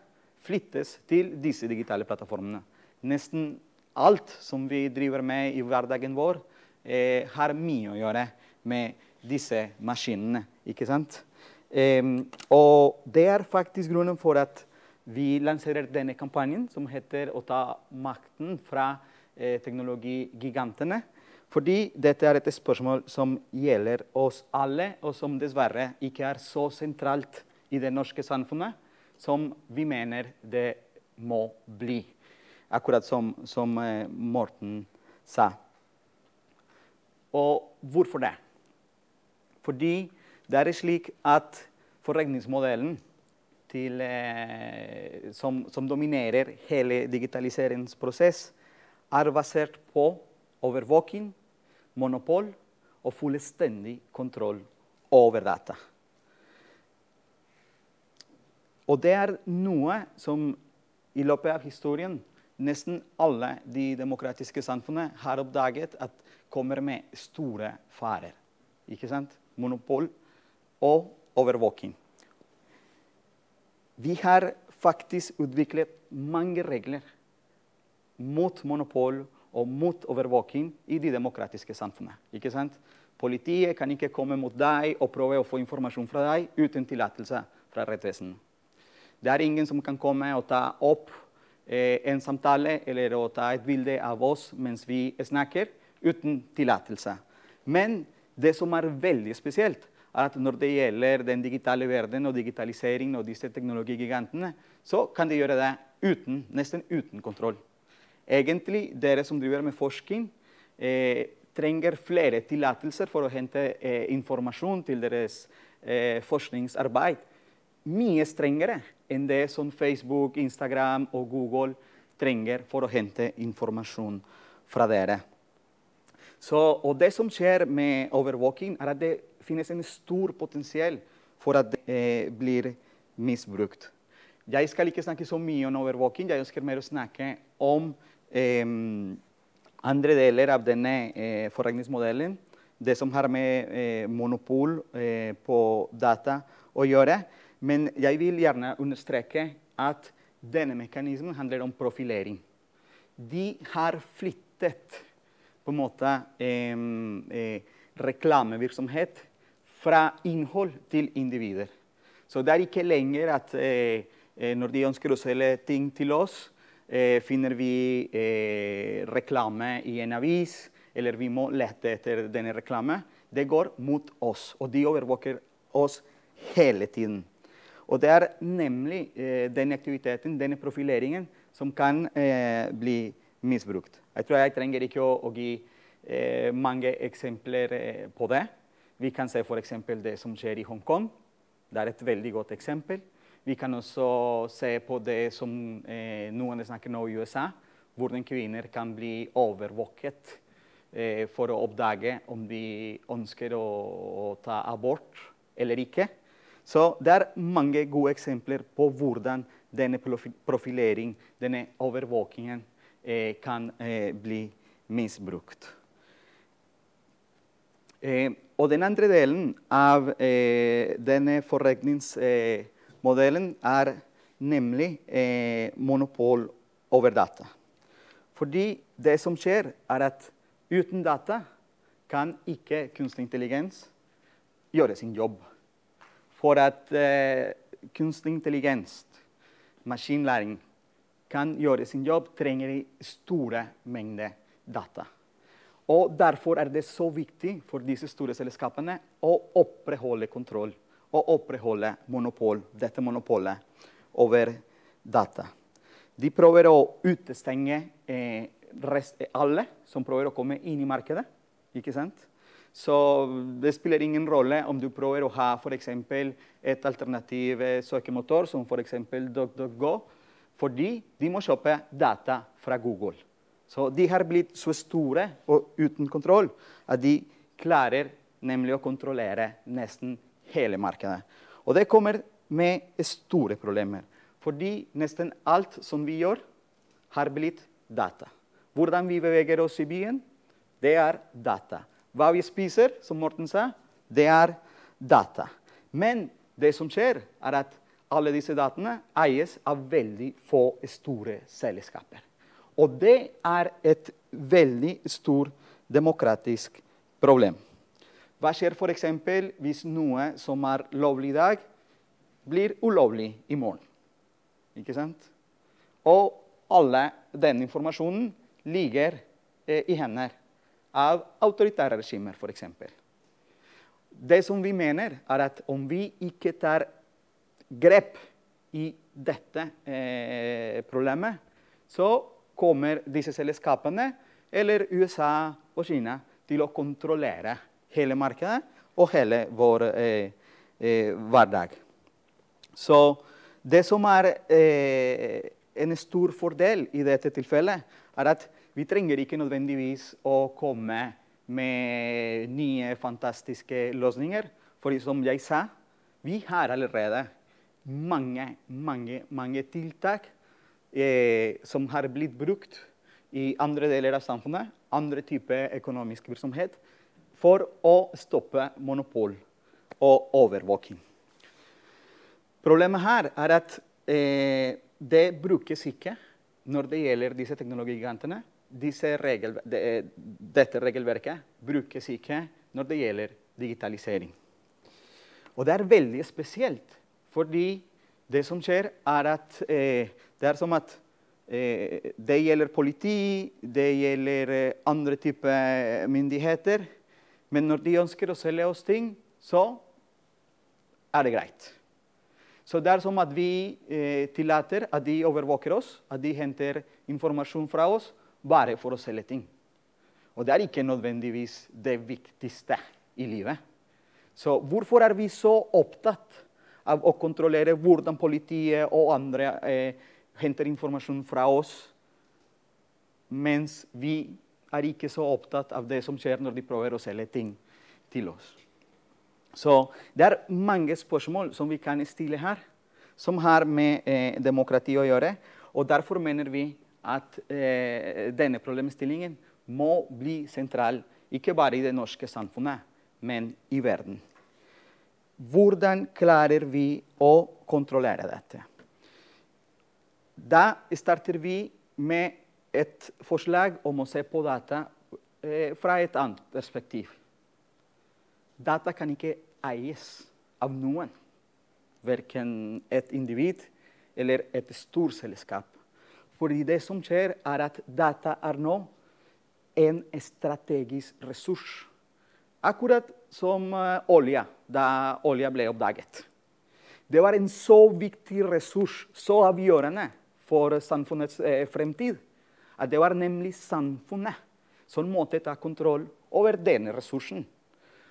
flyttes til disse digitale plattformene. Nesten alt som vi driver med i hverdagen vår, eh, har mye å gjøre med disse maskinene. ikke sant? Og det er faktisk grunnen for at vi lanserer denne kampanjen som heter 'Å ta makten fra eh, teknologigigantene'. Fordi dette er et spørsmål som gjelder oss alle, og som dessverre ikke er så sentralt i det norske samfunnet som vi mener det må bli. Akkurat som, som eh, Morten sa. Og hvorfor det? Fordi det er slik at forregningsmodellen til, eh, som, som, dominerer hele digitaliseringsprosess, er basert på overvåking, monopol og fullstendig kontroll over data. Og det er noe som i løpet av historien nesten alle de demokratiske samfunnene har oppdaget at kommer med store farer. Ikke sant? Monopol og overvåking. Vi har faktisk utviklet mange regler mot monopol og mot overvåking i de demokratiske samfunnene. Ikke sant? Politiet kan ikke komme mot deg og prøve å få informasjon fra deg uten tillatelse fra rettsvesenet. Det er ingen som kan komme og ta opp eh, en samtale eller å ta et bilde av oss mens vi snakker, uten tillatelse. Men det som er veldig spesielt, at når det gjelder den digitale verden og digitalisering og disse teknologigigantene, så kan de gjøre det uten, nesten uten kontroll. Egentlig, dere som driver med forskning, eh, trenger flere tillatelser for å hente eh, informasjon til deres eh, forskningsarbeid. Mye strengere enn det som Facebook, Instagram og Google trenger for å hente informasjon fra dere. Så, og det som skjer med overvåking, er at det finnes en stor potensial for at det eh, blir misbrukt. Jeg skal ikke snakke så mye om overvåking, jeg ønsker mer å snakke om eh, andre deler av denne eh, forretningsmodellen. Det som har med eh, monopol eh, på data å gjøre. Men jeg vil gjerne understreke at denne mekanismen handler om profilering. De har flyttet på en måte eh, reklamevirksomhet fra innhold til individer. Så det er ikke lenger at eh, eh, når de ønsker å selge ting til oss, eh, finner vi eh, reklame i en avis, eller vi må lete etter denne reklame. Det går mot oss, og de overvåker oss hele tiden. Og det er nemlig eh, den aktiviteten, denne profileringen, som kan eh, bli misbrukt. Jeg tror jeg trenger ikke å, å gi eh, mange eksempler på det. Vi kan se f.eks. det som skjer i Hongkong. Det er et veldig godt eksempel. Vi kan også se på det som eh, noen snakker nå i USA, hvordan kvinner kan bli overvåket eh, for å oppdage om de ønsker å, å ta abort eller ikke. Så det er mange gode eksempler på hvordan denne profilering, denne overvåkingen, eh, kan eh, bli misbrukt. Eh, og den andre delen av eh, denne forretningsmodellen er nemlig eh, monopol over data. Fordi det som skjer, er at uten data kan ikke kunstig intelligens gjøre sin jobb. For at eh, kunstig intelligens, maskinlæring, kan gjøre sin jobb, trenger de store mengder data. Og Derfor er det så viktig for disse store selskapene å opprettholde kontroll og opprettholde monopol, dette monopolet over data. De prøver å utestenge eh, alle som prøver å komme inn i markedet. ikke sant? Så det spiller ingen rolle om du prøver å ha for et alternativ eh, søkemotor som f.eks. DuckDuckGo, fordi de må kjøpe data fra Google. Så de har blitt så store og uten kontroll at de klarer nemlig å kontrollere nesten hele markedet. Og det kommer med store problemer. Fordi nesten alt som vi gjør, har blitt data. Hvordan vi beveger oss i byen, det er data. Hva vi spiser, som Morten sa, det er data. Men det som skjer, er at alle disse dataene eies av veldig få store selskaper. Og det er et veldig stort demokratisk problem. Hva skjer f.eks. hvis noe som er lovlig i dag, blir ulovlig i morgen? Ikke sant? Og alle denne informasjonen ligger eh, i hender av autoritære regimer, f.eks. Det som vi mener, er at om vi ikke tar grep i dette eh, problemet, så kommer disse selskapene, eller USA og Kina, til å kontrollere hele markedet og hele vår eh, eh, hverdag. Så det som er eh, en stor fordel i dette tilfellet, er at vi trenger ikke nødvendigvis å komme med nye, fantastiske løsninger. For som jeg sa, vi har allerede mange, mange, mange tiltak eh, som har blitt brukt i andre deler av samfunnet, andre typer økonomisk virksomhet, for å stoppe monopol og overvåking. Problemet her er at eh, det brukes ikke når det gjelder disse teknologigigantene. Disse regel, det, dette regelverket brukes ikke når det gjelder digitalisering. Og det er veldig spesielt, fordi det som skjer, er at eh, det er som at eh, det gjelder politi, det gjelder eh, andre typer myndigheter. Men når de ønsker å selge oss ting, så er det greit. Så det er som at vi eh, tillater at de overvåker oss, at de henter informasjon fra oss bare for å selge ting. Og det er ikke nødvendigvis det viktigste i livet. Så hvorfor er vi så opptatt av å kontrollere hvordan politiet og andre eh, henter informasjon fra oss, mens vi er ikke så opptatt av det som skjer når de prøver å selge ting til oss. Så det er mange spørsmål som vi kan stille her, som har med eh, demokrati å gjøre. Og derfor mener vi at eh, denne problemstillingen må bli sentral, ikke bare i det norske samfunnet, men i verden. Hvordan klarer vi å kontrollere dette? Da starter vi med et forslag om å se på data eh, fra et annet perspektiv. Data kan ikke eies av noen, verken et individ eller et storselskap. Fordi det som skjer, er at data er nå en strategisk ressurs. Akkurat som uh, olja, da olja ble oppdaget. Det var en så viktig ressurs, så avgjørende for samfunnets eh, fremtid, at det var nemlig samfunnet som måtte ta kontroll over denne ressursen.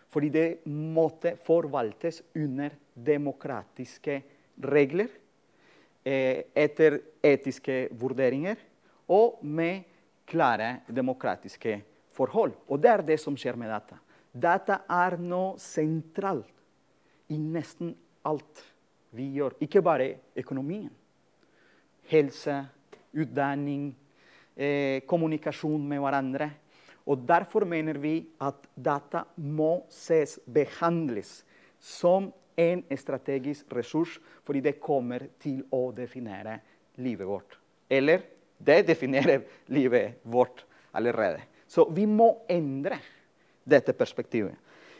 Fordi det måtte forvaltes under demokratiske regler, eh, etter etiske vurderinger og med klare demokratiske forhold. Og det er det som skjer med data. Data er nå sentralt i nesten alt vi gjør. Ikke bare økonomien. Helse, utdanning, eh, kommunikasjon med hverandre. Og Derfor mener vi at data må ses, behandles som en strategisk ressurs, fordi det kommer til å definere livet vårt. Eller det definerer livet vårt allerede. Så vi må endre dette perspektivet.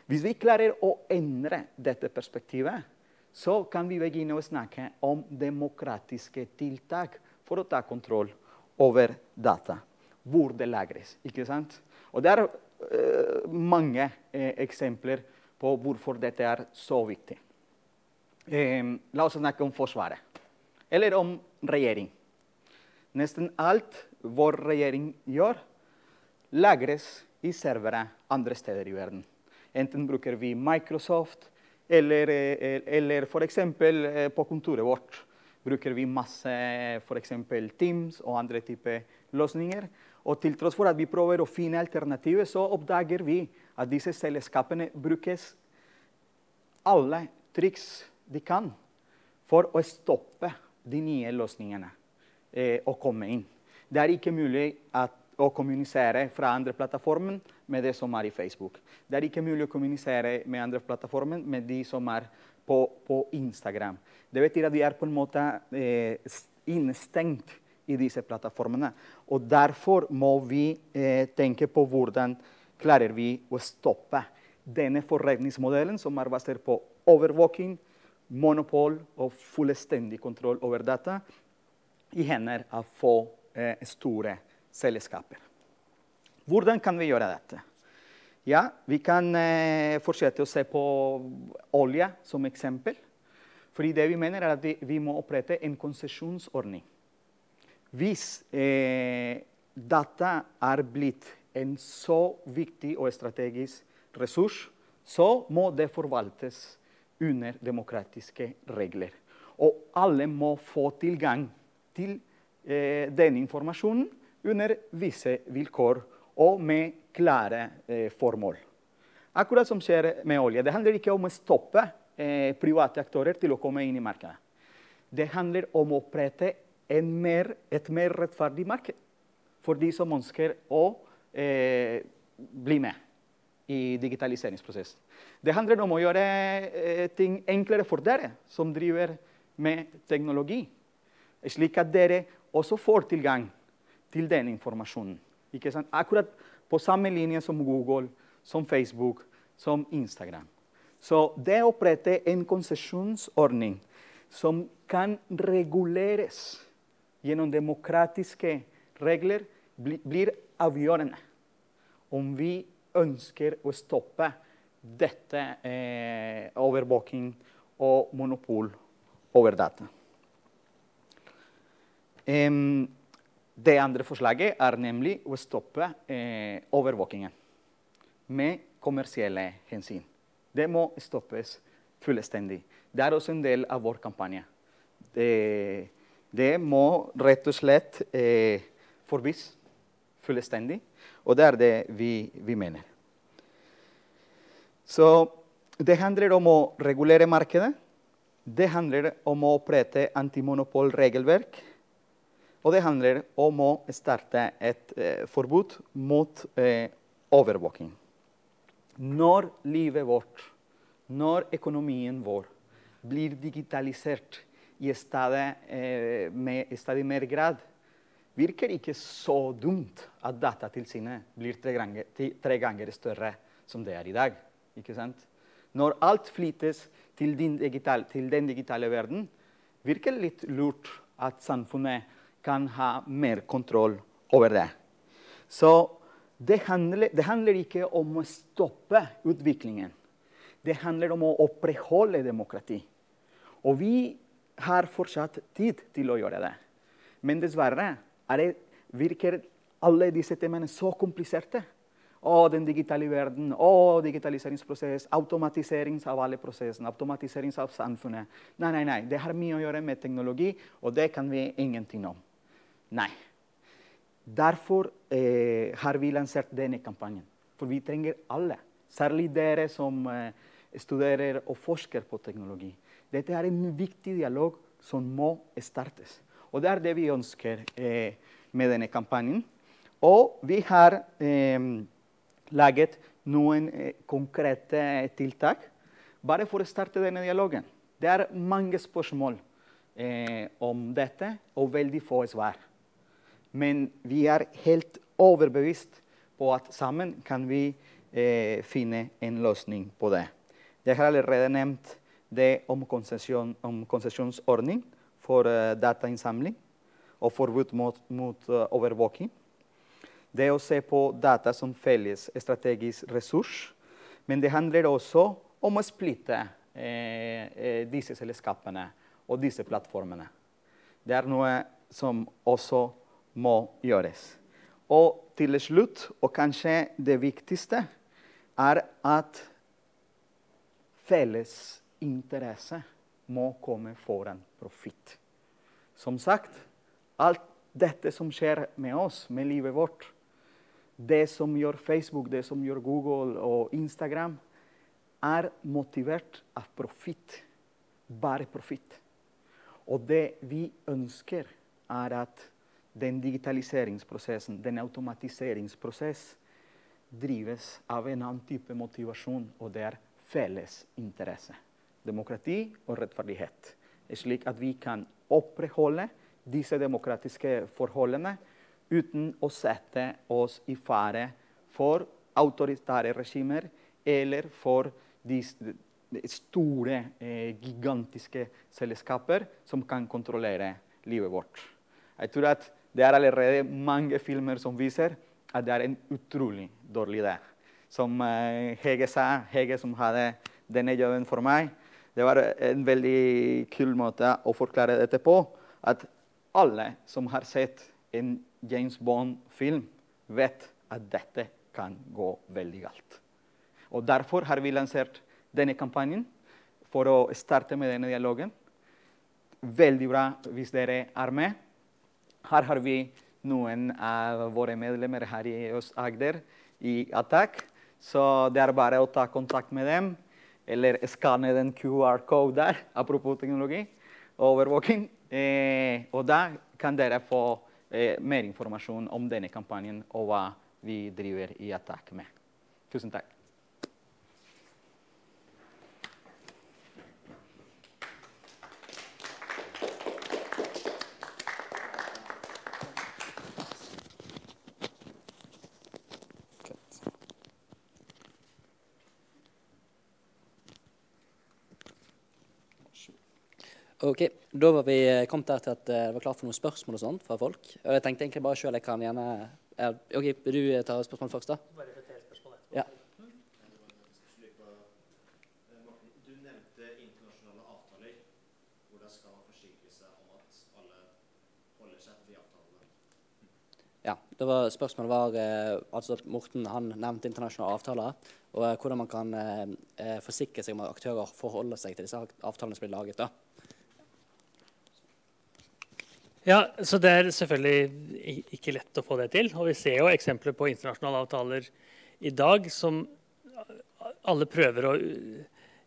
Hvis vi klarer å endre dette perspektivet, så kan vi begynne å snakke om demokratiske tiltak for å ta kontroll over data. Hvor det lagres. ikke sant? Og det er uh, mange uh, eksempler på hvorfor dette er så viktig. Um, la oss snakke om Forsvaret. Eller om regjering. Nesten alt vår regjering gjør, lagres i servere andre steder i verden. Enten bruker vi Microsoft, eller, eh, eller f.eks. Eh, på kontoret vårt bruker vi masse f.eks. Teams og andre typer løsninger. Og til tross for at vi prøver å finne alternativer, så oppdager vi at disse selskapene brukes alle triks de kan for å stoppe de nye løsningene eh, å komme inn. Det er ikke mulig at å kommunisere fra andre plattformer med det som er i Facebook. Det er ikke mulig å kommunisere med andre plattformer med de som er på, på Instagram. Det betyr at vi er på en måte eh, innestengt i disse plattformene. Og derfor må vi eh, tenke på hvordan klarer vi å stoppe denne forretningsmodellen som er basert på overvåking, monopol og fullstendig kontroll over data i hender av få eh, store selskaper. Hvordan kan vi gjøre dette? Ja, Vi kan eh, fortsette å se på olje som eksempel. Fordi det vi mener er at vi, vi må opprette en konsesjonsordning. Hvis eh, data er blitt en så viktig og strategisk ressurs, så må det forvaltes under demokratiske regler. Og alle må få tilgang til eh, denne informasjonen under visse vilkår og med klare eh, formål. Akkurat som skjer med olje. Det handler ikke om å stoppe eh, private aktører til å komme inn i markedet. Det handler om å opprette mer, et mer rettferdig marked for de som ønsker å eh, bli med i digitaliseringsprosessen. Det handler om å gjøre eh, ting enklere for dere som driver med teknologi, slik at dere også får tilgang til den informasjonen. Akkurat på samme linje som Google, som Facebook, som Instagram. Så det å opprette en konsesjonsordning som kan reguleres gjennom demokratiske regler, blir avgjørende om vi ønsker å stoppe dette eh, overvåking og monopol over data. Um, det andre forslaget er nemlig å stoppe eh, overvåkingen med kommersielle hensyn. Det må stoppes fullstendig. Det er også en del av vår kampanje. Det, det må rett og slett eh, forbys fullstendig, og det er det vi, vi mener. Så det handler om å regulere markedet. Det handler om å opprette antimonopolregelverk og det handler om å starte et eh, forbud mot eh, overvåking. Når livet vårt, når økonomien vår blir digitalisert i stedet, eh, med stadig mer grad, virker ikke så dumt at Datatilsynet blir tre ganger, tre ganger større som det er i dag. Ikke sant? Når alt flyttes til, digital, til den digitale verden, virker det litt lurt at samfunnet kan ha mer kontroll over det. Så det handler, det handler ikke om å stoppe utviklingen. Det handler om å opprettholde demokrati. Og vi har fortsatt tid til å gjøre det. Men dessverre det, virker alle disse temaene så kompliserte. Å, den digitale verden, å, digitaliseringsprosess, automatisering av alle prosessene, automatisering av samfunnet. Nei, nei, nei. Det har mye å gjøre med teknologi, og det kan vi ingenting om. Nei. Derfor eh, har vi lansert denne kampanjen. For vi trenger alle, særlig dere som eh, studerer og forsker på teknologi. Dette er en viktig dialog som må startes. Og det er det vi ønsker eh, med denne kampanjen. Og vi har eh, laget noen eh, konkrete tiltak bare for å starte denne dialogen. Det er mange spørsmål eh, om dette og veldig få svar. Men vi er helt overbevist på at sammen kan vi eh, finne en løsning på det. Jeg har allerede nevnt det om, konsesjon, konsesjonsordning for uh, datainnsamling og forbud mot, mot uh, overvåking. Det å se på data som felles strategisk ressurs. Men det handler også om å splitte eh, eh, disse selskapene og disse plattformene. Det er noe som også må gjøres. Og til slutt, og kanskje det viktigste, er at felles interesse må komme foran profitt. Som sagt, alt dette som skjer med oss, med livet vårt, det som gjør Facebook, det som gjør Google og Instagram, er motivert av profitt. Bare profitt. Og det vi ønsker, er at den digitaliseringsprosessen, den automatiseringsprosess, drives av en annen type motivasjon, og det er felles interesse. Demokrati og rettferdighet. Slik at vi kan opprettholde disse demokratiske forholdene uten å sette oss i fare for autoritære regimer eller for de store, eh, gigantiske selskaper som kan kontrollere livet vårt. Jeg tror at det er allerede mange filmer som viser at det er en utrolig dårlig idé. Som eh, Hege sa, Hege som hadde denne jobben for meg, det var en veldig kul måte å forklare dette på. At alle som har sett en James Bond-film, vet at dette kan gå veldig galt. Og Derfor har vi lansert denne kampanjen for å starte med denne dialogen. Veldig bra hvis dere er med. Her har vi noen av våre medlemmer her i Øst-Agder i Attack. Så det er bare å ta kontakt med dem, eller skanne den QR-code der, apropos teknologi og overvåking. Eh, og da kan dere få eh, mer informasjon om denne kampanjen og hva vi driver i Attack med. Tusen takk. Ok, Da var vi eh, kommet der til at eh, det var klart for noen spørsmål og sånt fra folk. Og jeg tenkte egentlig bare sjøl jeg kan gjerne ja, Ok, Vil du eh, ta spørsmålet først, da? Bare. Ja. Seg til de avtalene. Ja, det var, Spørsmålet var eh, altså Morten han nevnte internasjonale avtaler, og eh, hvordan man kan eh, eh forsikre seg om at aktører forholder seg til disse avtalene som blir laget. da. Ja, så Det er selvfølgelig ikke lett å få det til. Og vi ser jo eksempler på internasjonale avtaler i dag som alle prøver å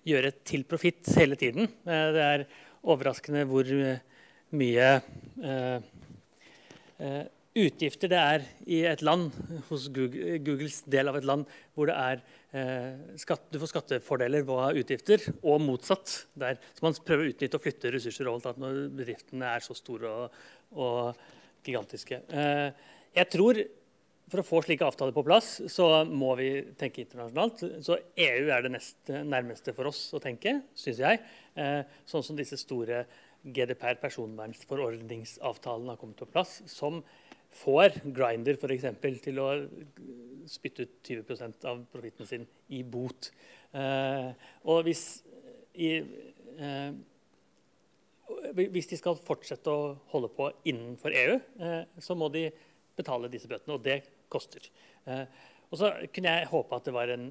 gjøre til profitt hele tiden. Eh, det er overraskende hvor mye eh, eh, utgifter det er i et land, hos Googles del av et land, hvor det er eh, skatt, du får skattefordeler ved utgifter, og motsatt. Der. Så man prøver å utnytte og flytte ressurser overalt når bedriftene er så store og, og gigantiske. Eh, jeg tror for å få slike avtaler på plass, så må vi tenke internasjonalt. Så EU er det neste, nærmeste for oss å tenke, syns jeg. Eh, sånn som disse store GDPR personvernsforordningsavtalene har kommet på plass. som får Grinder f.eks. til å spytte ut 20% av profitten sin i bot. Eh, og hvis, i, eh, hvis, de skal fortsette å holde på innenfor EU, eh, så må de betale disse bøtene, og det koster. Eh, og så kunne jeg håpe at det var en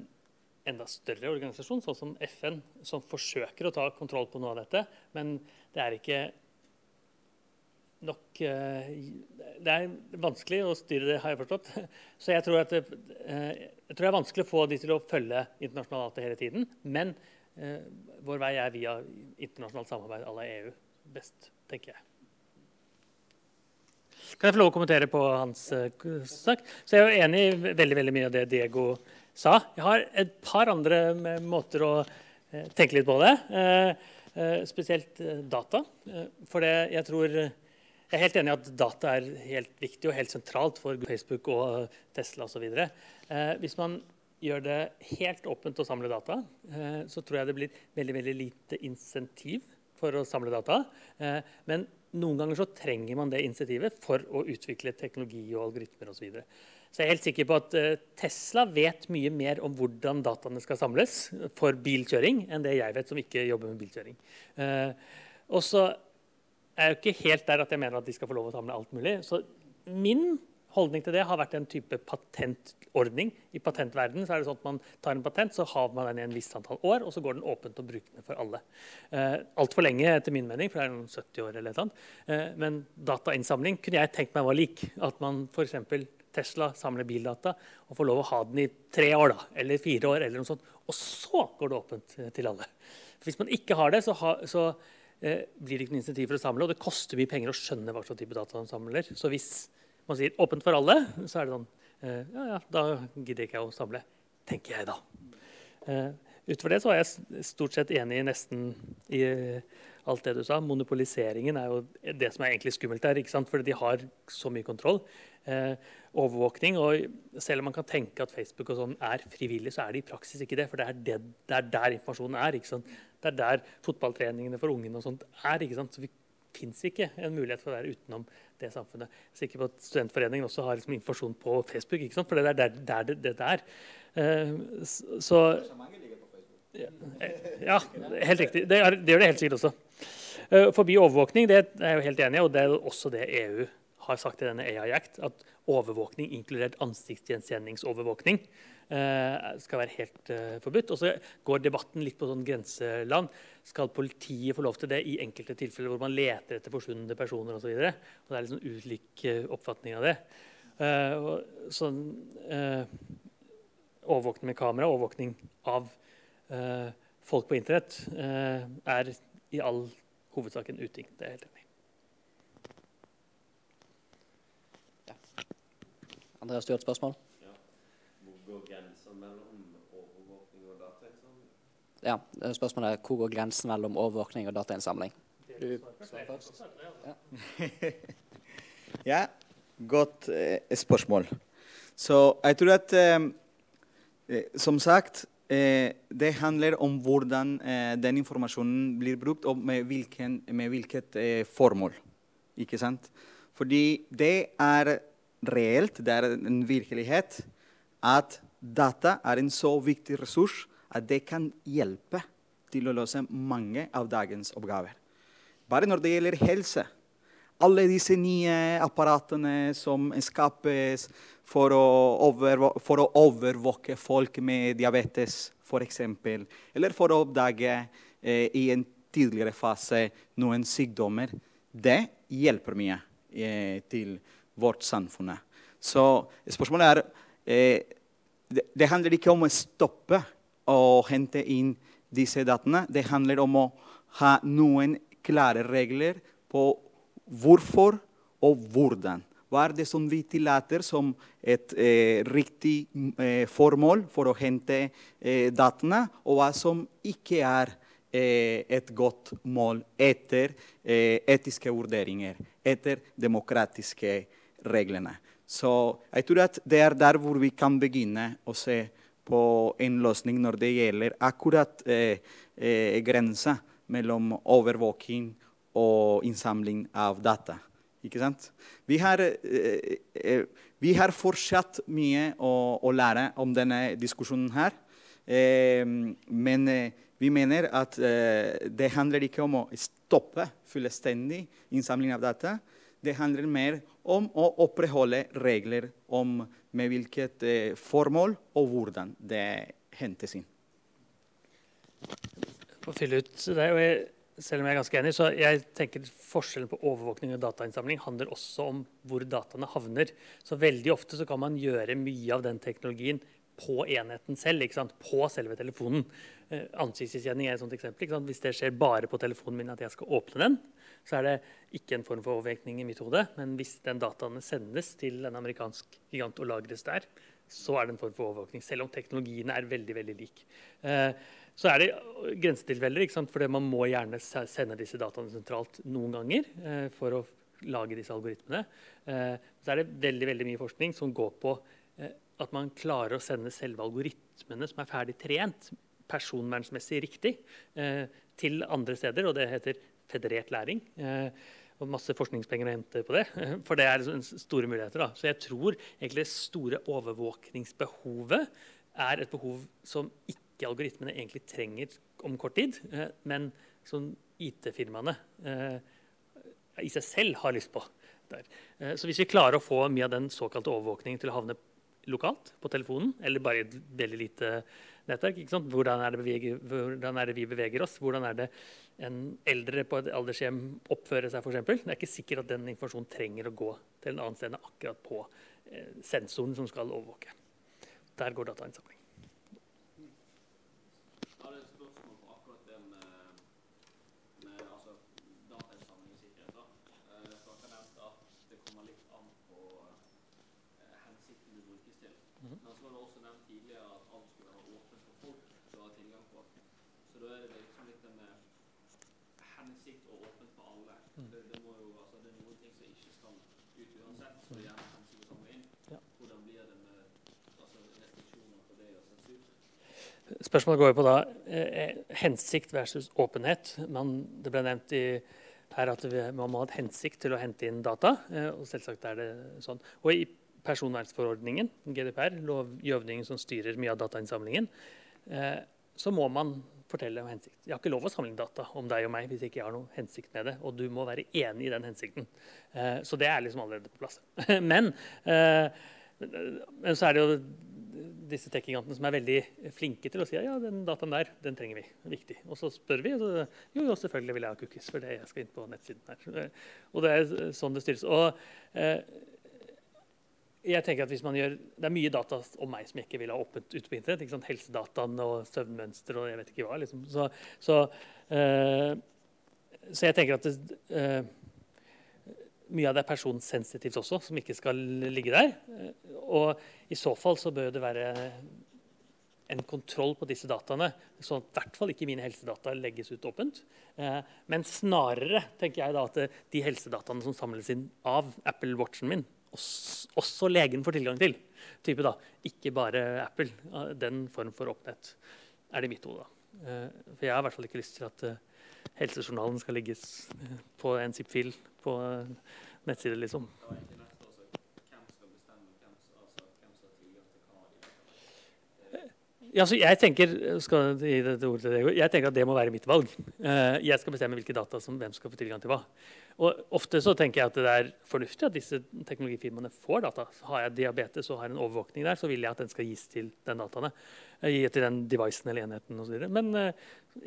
enda større organisasjon, sånn som FN, som forsøker å ta kontroll på noe av dette. Men det er ikke nok eh, Det er vanskelig å styre det, har jeg forstått. Så jeg tror, at eh, jeg tror det er vanskelig å få de til å følge internasjonal avtale hele tiden. Men eh, vår vei er via internasjonalt samarbeid à la EU best, tenker jeg. Kan jeg få lov å kommentere på hans snakk? Så jeg er enig i veldig, veldig mye av det Diego sa. Jeg har et par andre måter å tenke litt på det. Spesielt data. For det, jeg tror Jeg er helt enig i at data er helt viktig og helt sentralt for Facebook og Tesla osv. Eh, hvis man gjør det helt åpent å samle data, eh, så tror jeg det blir veldig, veldig lite insentiv for å samle data. Eh, men noen ganger så trenger man det insentivet for å utvikle teknologi og algoritmer osv. Så, videre. så jeg er helt sikker på at eh, Tesla vet mye mer om hvordan dataene skal samles for bilkjøring, enn det jeg vet som ikke jobber med bilkjøring. Også og så er jo ikke helt der at jeg mener at de skal få lov å samle alt mulig. Så min holdning til det har vært en type patentordning. I patentverdenen så er det sånn at man tar en patent, så har man den i en viss antall år, og så går den åpent og brukende for alle. Eh, Altfor lenge, etter min mening, for det er noen 70 år eller noe. Eh, men datainnsamling kunne jeg tenkt meg var lik. At man f.eks. Tesla samler bildata og får lov å ha den i tre år, da, eller fire år, eller noe sånt. Og så går det åpent eh, til alle. For hvis man ikke har det, så, ha, så eh, blir det ikke noe insentiv for å samle, og det koster mye penger å skjønne hva slags type data man samler. Så hvis man sier åpent for alle, så er det sånn eh, Ja, ja, da gidder ikke jeg å samle. Tenker jeg da. Eh, utover det så er jeg stort sett enig i nesten i eh, alt det du sa. Monopoliseringen er jo det som er egentlig skummelt der. ikke sant? Fordi de har så mye kontroll. Eh, overvåkning. Og selv om man kan tenke at Facebook og sånn er frivillig, så er det i praksis ikke det. For det er, det, det er der informasjonen er. ikke sant? Det er der fotballtreningene for ungene og sånt er. ikke sant? Så vi fins ikke en mulighet for å være utenom det samfunnet. Jeg er sikker på at Studentforeningen også har liksom informasjon på Facebook. ikke sant? For det er der, der det, det der. Eh, så ja, helt riktig. Det, er, det gjør det helt sikkert også. Eh, Forbi overvåkning, det er jeg jo helt enig i, og det er også det EU har sagt i denne AI Act, at overvåkning, inkludert ansiktsgjenkjenningsovervåkning, eh, skal være helt eh, forbudt. Og så går debatten litt på sånn grenseland. Skal politiet få lov til det i enkelte tilfeller hvor man leter etter forsvunne personer osv.? Det er litt sånn ulik oppfatning av det. Sånn, overvåkning med kamera, overvåkning av folk på internett, er i all hovedsak en uting. Det er jeg helt enig i. Andreas, du har et spørsmål? Hvor går grensen mellom overvåkning og datainnsamling? Ja, Spørsmålet er hvor går grensen mellom overvåkning og datainnsamling? Du svarer først. Ja, godt eh, spørsmål. Så jeg tror at eh, eh, Som sagt, det handler om hvordan eh, den informasjonen blir brukt, og med, hvilken, med hvilket eh, formål. Ikke sant? Fordi det er reelt, det er en virkelighet, at data er en så viktig ressurs at det kan hjelpe til å løse mange av dagens oppgaver. Bare når det gjelder helse. Alle disse nye apparatene som skapes for å, overvå for å overvåke folk med diabetes, f.eks., eller for å oppdage eh, i en tidligere fase noen sykdommer, det hjelper mye eh, til vårt samfunn. Så spørsmålet er eh, det, det handler ikke om å stoppe å hente inn disse dataene. Det handler om å ha noen klare regler på hvorfor og hvordan. Hva er det som vi tillater som et eh, riktig eh, formål for å hente eh, datene, og hva som ikke er eh, et godt mål etter eh, etiske vurderinger, etter demokratiske reglene. Så jeg tror at det er der hvor vi kan begynne å se på en løsning når det gjelder akkurat eh, grensa mellom overvåking og innsamling av data. Ikke sant? Vi har, eh, eh, vi har fortsatt mye å, å lære om denne diskusjonen her. Eh, men vi mener at det handler ikke om å stoppe fullstendig innsamling av data. Det handler mer om å opprettholde regler om med hvilket formål og hvordan det hentes inn. å fylle ut det. Og jeg selv om jeg er ganske enig, så jeg tenker forskjellen på overvåkning og datainnsamling handler også om hvor dataene havner. Så veldig ofte så kan man gjøre mye av den teknologien på enheten selv, på selve telefonen. Eh, Ansiktsgjenkjenning er et sånt eksempel. Hvis det skjer bare på telefonen min at jeg skal åpne den, så er det ikke en form for overvåkning i mitt hode. Men hvis den dataene sendes til en amerikansk gigant og lagres der, så er det en form for overvåkning. Selv om teknologiene er veldig veldig lik. Eh, så er det grensetilfeller, ikke sant? fordi man må gjerne sende disse dataene sentralt noen ganger eh, for å lage disse algoritmene. Eh, så er det veldig, veldig mye forskning som går på eh, at man klarer å sende selve algoritmene som er ferdig trent, personvernsmessig riktig, eh, til andre steder. Og det heter federert læring. Eh, og masse forskningspenger å hente på det. For det er liksom store muligheter. Da. Så jeg tror egentlig det store overvåkningsbehovet er et behov som ikke algoritmene egentlig trenger om kort tid, eh, men som IT-firmaene eh, i seg selv har lyst på. Der. Eh, Så hvis vi klarer å få mye av den såkalte overvåkningen til å havne lokalt på telefonen, eller bare i et veldig lite nettverk. Ikke? Hvordan, er beveger, hvordan er det vi beveger oss? Hvordan er det en eldre på et aldershjem oppfører seg? Eksempel? det er ikke sikkert at den informasjonen trenger å gå til en annen sted enn akkurat på sensoren som skal overvåke. Der går datainnsamling. Jeg hadde et spørsmål på akkurat det med, med altså, datainnsamling og sikkerhet. da. Eh, for dere nevnte at det kommer litt an på eh, hensikten det brukes til. Men så var det også nevnt tidligere at alt skulle være åpent for folk til å ha tilgang på. Så da er det liksom litt det med hensikt og åpent for alle. Det, det, må jo, altså, det er noen ting som ikke skal ut uansett, så det er gjerne hensikt å samle inn. Ja. Hvordan blir det med altså, restriksjoner på det og sensur? Spørsmålet går jo på da eh, hensikt versus åpenhet. Man, det ble nevnt i, her at vi, man må ha et hensikt til å hente inn data. Eh, og selvsagt er det sånn. Og i personvernforordningen, GDPR, lovgivningen som styrer mye av datainnsamlingen, eh, så må man fortelle om hensikt. Jeg har ikke lov å samle data om deg og meg hvis jeg ikke har noen hensikt med det. Og du må være enig i den hensikten. Eh, så det er liksom allerede på plass. men, eh, men så er det jo disse tech-gigantene som er veldig flinke til å si ja, den dataen der, den trenger vi. Viktig. Og så spør vi, så jo, jo, selvfølgelig vil jeg ha cookies, for det jeg skal inn på nettsiden her. Og det er sånn det styres. Og eh, jeg tenker at hvis man gjør, Det er mye data om meg som jeg ikke vil ha åpent ute på internett. ikke sant? Helsedataen og søvnmønster og jeg vet ikke hva. liksom. Så, så, øh, så jeg tenker at det, øh, mye av det er personsensitivt også, som ikke skal ligge der. Eh, Og i så fall så bør det være en kontroll på disse dataene, sånn at i hvert fall ikke mine helsedata legges ut åpent. Eh, men snarere tenker jeg da at de helsedataene som samles inn av Apple Watchen min, også, legen får tilgang til. Type da, Ikke bare Apple. Den form for åpenhet er det i mitt hode. Eh, For jeg har i hvert fall ikke lyst til at eh, helsejournalen skal ligges eh, på en zip-fil på nettside, liksom. Det var egentlig neste også. Hvem skal bestemme hvem, som- altså, hvem som har tilgang til hva? i dette? Ja, jeg tenker deg, jeg tenker at det må være mitt valg. Eh, Jeg skal bestemme hvilke data som hvem skal få tilgang til hva. Og Ofte så tenker jeg at det er fornuftig at disse teknologifirmaene får data. Så har jeg diabetes og har en overvåkning der, så vil jeg at den skal gis til den dataene. Eh, til den devicen eller enheten osv. Men eh,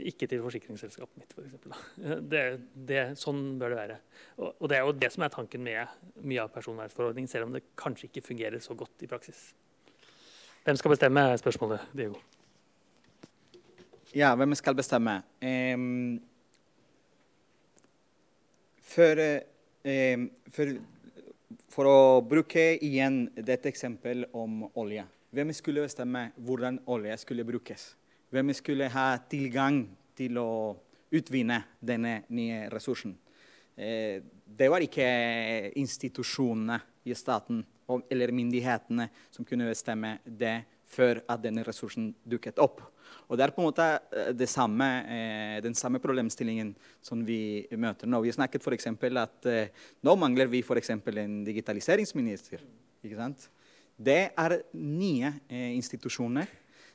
ikke til forsikringsselskapet mitt, f.eks. Det, det, sånn bør det være. Og det er jo det som er tanken med mye av personvernforordningen, selv om det kanskje ikke fungerer så godt i praksis. Hvem skal bestemme, er spørsmålet, Diego. Ja, hvem skal bestemme? Um, for, um, for, for å bruke igjen dette eksempelet om olje. Hvem skulle bestemme hvordan olje skulle brukes? Hvem skulle ha tilgang til å utvinne denne nye ressursen? Uh, det var ikke institusjonene i staten eller myndighetene som kunne bestemme det før at denne ressursen dukket opp. Og Det er på en måte eh, samme, eh, den samme problemstillingen som vi møter nå. Vi snakket f.eks. at eh, nå mangler vi eksempel en digitaliseringsminister. ikke sant? Det er nye institusjoner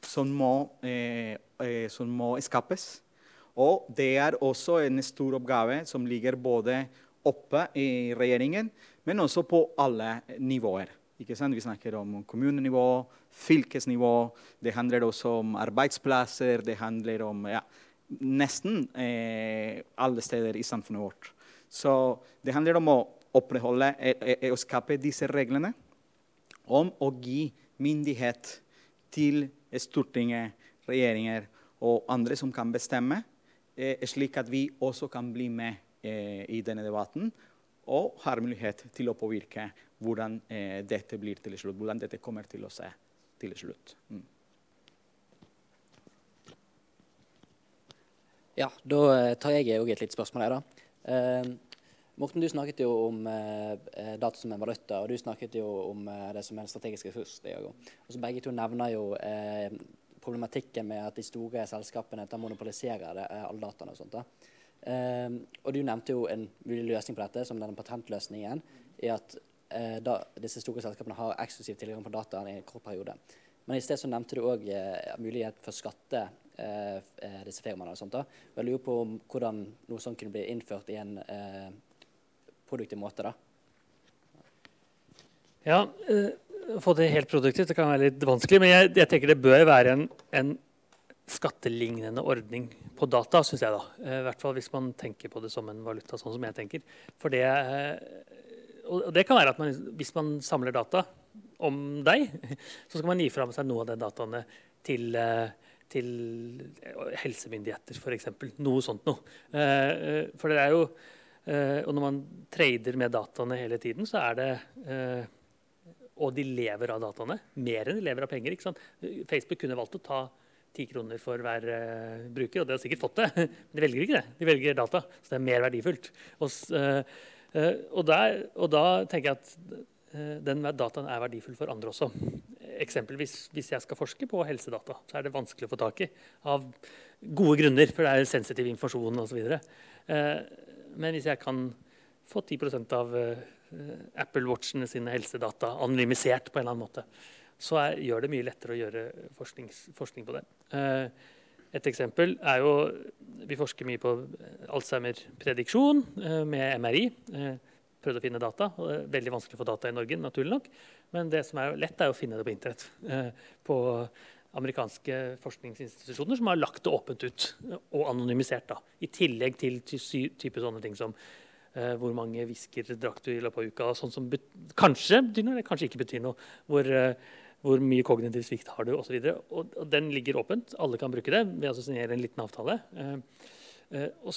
som må, som må skapes. Og det er også en stor oppgave som ligger både oppe i regjeringen, men også på alle nivåer. Vi snakker om kommunenivå, fylkesnivå, det handler også om arbeidsplasser, det handler om ja, nesten eh, alle steder i samfunnet vårt. Så det handler om å opprettholde og skape disse reglene om å gi myndighet til Stortinget, regjeringer og andre som kan bestemme, eh, slik at vi også kan bli med eh, i denne debatten og har mulighet til å påvirke hvordan eh, dette blir til slutt, hvordan dette kommer til å se til slutt. Mm. Ja, da eh, tar jeg òg et litt spørsmål her, da. Eh, Morten, du snakket jo om eh, data som en valuta, og du snakket jo om eh, det som en strategisk ressurs. Og så Begge to nevner jo eh, problematikken med at de store selskapene monopoliserer alle dataene. og sånt da. Eh, og Du nevnte jo en mulig løsning på dette, som denne patentløsningen. i at da, disse store selskapene har eksklusiv tilgang på dataen i en kort periode. Men i sted så nevnte du òg mulighet for å skatte disse firmaene. og sånt da. Og jeg lurer på om hvordan noe sånt kunne bli innført i en produktiv måte. da. Ja, å få det helt produktivt det kan være litt vanskelig. Men jeg, jeg tenker det bør være en, en skattelignende ordning på data, syns jeg. da. Uh, I hvert fall hvis man tenker på det som en valuta, sånn som jeg tenker. For det, uh, og det kan være at man, hvis man samler data om deg, så skal man gi fra seg noe av de dataene til, til helsemyndigheter, f.eks. Noe sånt noe. For det er jo og når man trader med dataene hele tiden, så er det Og de lever av dataene mer enn de lever av penger. Facebook kunne valgt å ta ti kroner for hver uh, bruker, og de har sikkert fått det. Men de velger ikke det. De velger data, så det er mer verdifullt. Og, og, der, og da tenker jeg at den dataen er verdifull for andre også. Eksempelvis hvis jeg skal forske på helsedata, så er det vanskelig å få tak i av gode grunner, for det er sensitiv informasjon osv. Uh, men hvis jeg kan få 10 av uh, Apple Watchene sine helsedata anonymisert på en eller annen måte, så er, gjør det mye lettere å gjøre forskning på det. Uh, et eksempel er jo Vi forsker mye på Alzheimer-prediksjon uh, med MRI. prøvde å finne data. og det er Veldig vanskelig å få data i Norge, naturlig nok. Men det som er lett, er å finne det på internett. på amerikanske forskningsinstitusjoner som har lagt det åpent ut og anonymisert. Da. I tillegg til type sånne ting som uh, hvor mange whisker drakk du i løpet av uka. Sånn som kanskje betyr noe, eller kanskje ikke betyr noe. Hvor, uh, hvor mye kognitiv svikt har du, osv. Og, og, og den ligger åpent. Alle kan bruke det Vi altså signerer en liten avtale. Uh, og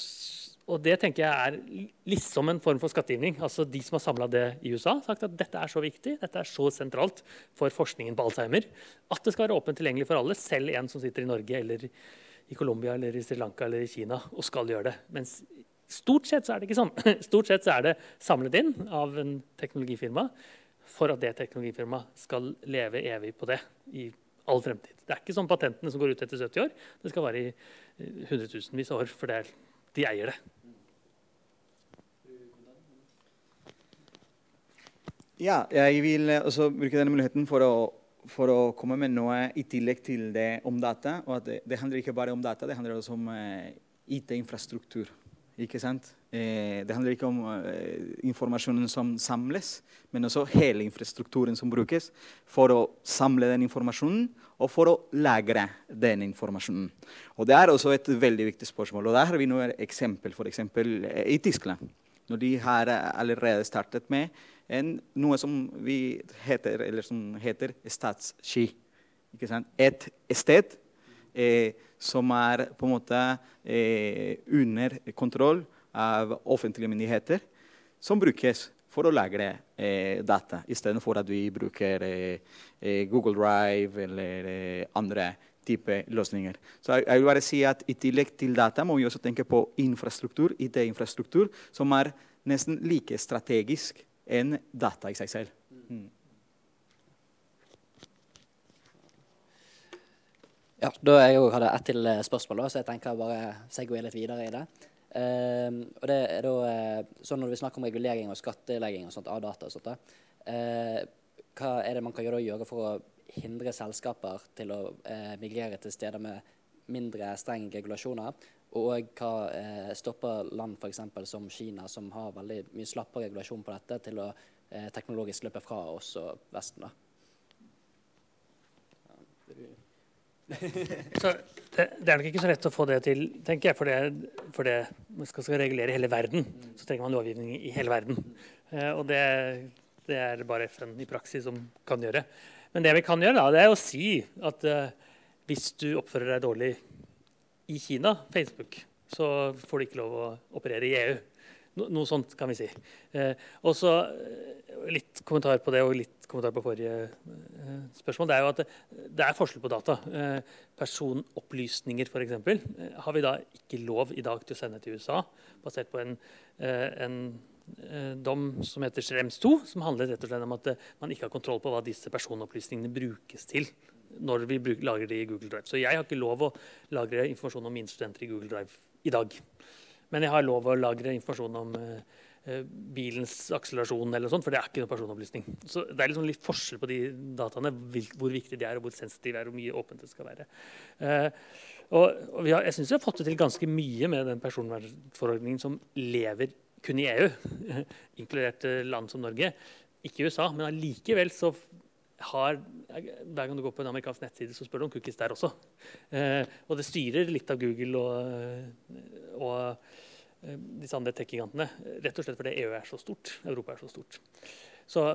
og det tenker jeg er liksom en form for skattegivning. Altså De som har samla det i USA, har sagt at dette er så viktig, dette er så sentralt for forskningen på Alzheimer at det skal være åpent tilgjengelig for alle, selv en som sitter i Norge eller i Colombia eller i Sri Lanka eller i Kina og skal gjøre det. Mens stort sett så er det ikke sånn. Stort sett så er det samlet inn av en teknologifirma for at det teknologifirmaet skal leve evig på det i all fremtid. Det er ikke sånn patentene som går ut etter 70 år. Det skal være i hundretusenvis av år, for det er de eier det. Ja, jeg vil eh, også bruke denne muligheten for å, for å, komme med noe i tillegg til det om data. og det, det, handler ikke bare om data, det handler også om eh, IT-infrastruktur. Ikke sant? Eh, det handler ikke om eh, informasjonen som samles, men også hele infrastrukturen som brukes for å samle den informasjonen og for å lagre den informasjonen. Og Det er også et veldig viktig spørsmål. og Der har vi noen eksempel, f.eks. Eh, i Tyskland. Når de har allerede startet med en, noe som, heter, som heter statsski. Et sted eh, som er på en måte eh, under kontroll av offentlige myndigheter, som brukes for å lagre eh, data, istedenfor at vi bruker eh, eh, Google Drive eller eh, andre type løsninger. Så jeg, jeg, vil bare si at I tillegg til data må vi også tenke på infrastruktur, IT-infrastruktur, som er nesten like strategisk enn data i seg selv. Mm. Ja, da jeg òg hadde ett til spørsmål, da, så jeg tenker bare segway litt videre i det. Uh, og det er da uh, sånn Når vi snakker om regulering og skattelegging og sånt, av data, og sånt, uh, hva er det man kan gjøre, for å hindre selskaper til å migrere til steder med mindre strenge regulasjoner? Og hva stopper land for som Kina, som har veldig mye slappere regulasjon på dette, til å teknologisk løpe fra oss og Vesten? da? Så det, det er nok ikke så lett å få det til, tenker jeg. For det, for det man skal, skal regulere hele verden, så trenger man lovgivning i hele verden. Eh, og det, det er det bare FN i praksis som kan gjøre. Men det vi kan gjøre, da, det er å si at eh, hvis du oppfører deg dårlig i Kina, Facebook, så får du ikke lov å operere i EU. No, noe sånt kan vi si. Eh, og så eh, litt kommentar på det og litt kommentar på forrige eh, spørsmål. Det er jo at det, det er forskjell på data. Eh, personopplysninger f.eks. Eh, har vi da ikke lov i dag til å sende til USA basert på en, eh, en eh, dom som heter Schrems 2, som handler rett og slett om at man ikke har kontroll på hva disse personopplysningene brukes til når vi bruk, lagrer de i Google Drive. Så jeg har ikke lov å lagre informasjon om mine studenter i Google Drive i dag. Men jeg har lov å lagre informasjon om eh, eh, bilens akselerasjon, eller sånt, for det er ikke noe personopplysning. Så Det er liksom litt forskjell på de dataene, hvor viktige de er, og hvor sensitive de er, og hvor mye åpent det skal være. Eh, og, har, jeg syns vi har fått det til ganske mye med den personvernforordningen som lever kun i EU, inkludert land som Norge. Ikke i USA, men allikevel så har Hver gang du går på en amerikansk nettside, så spør du om cookies der også. Eh, og det styrer litt av Google og, og eh, disse andre tech-gigantene. Rett og slett fordi EU er så stort. Europa er så stort. Så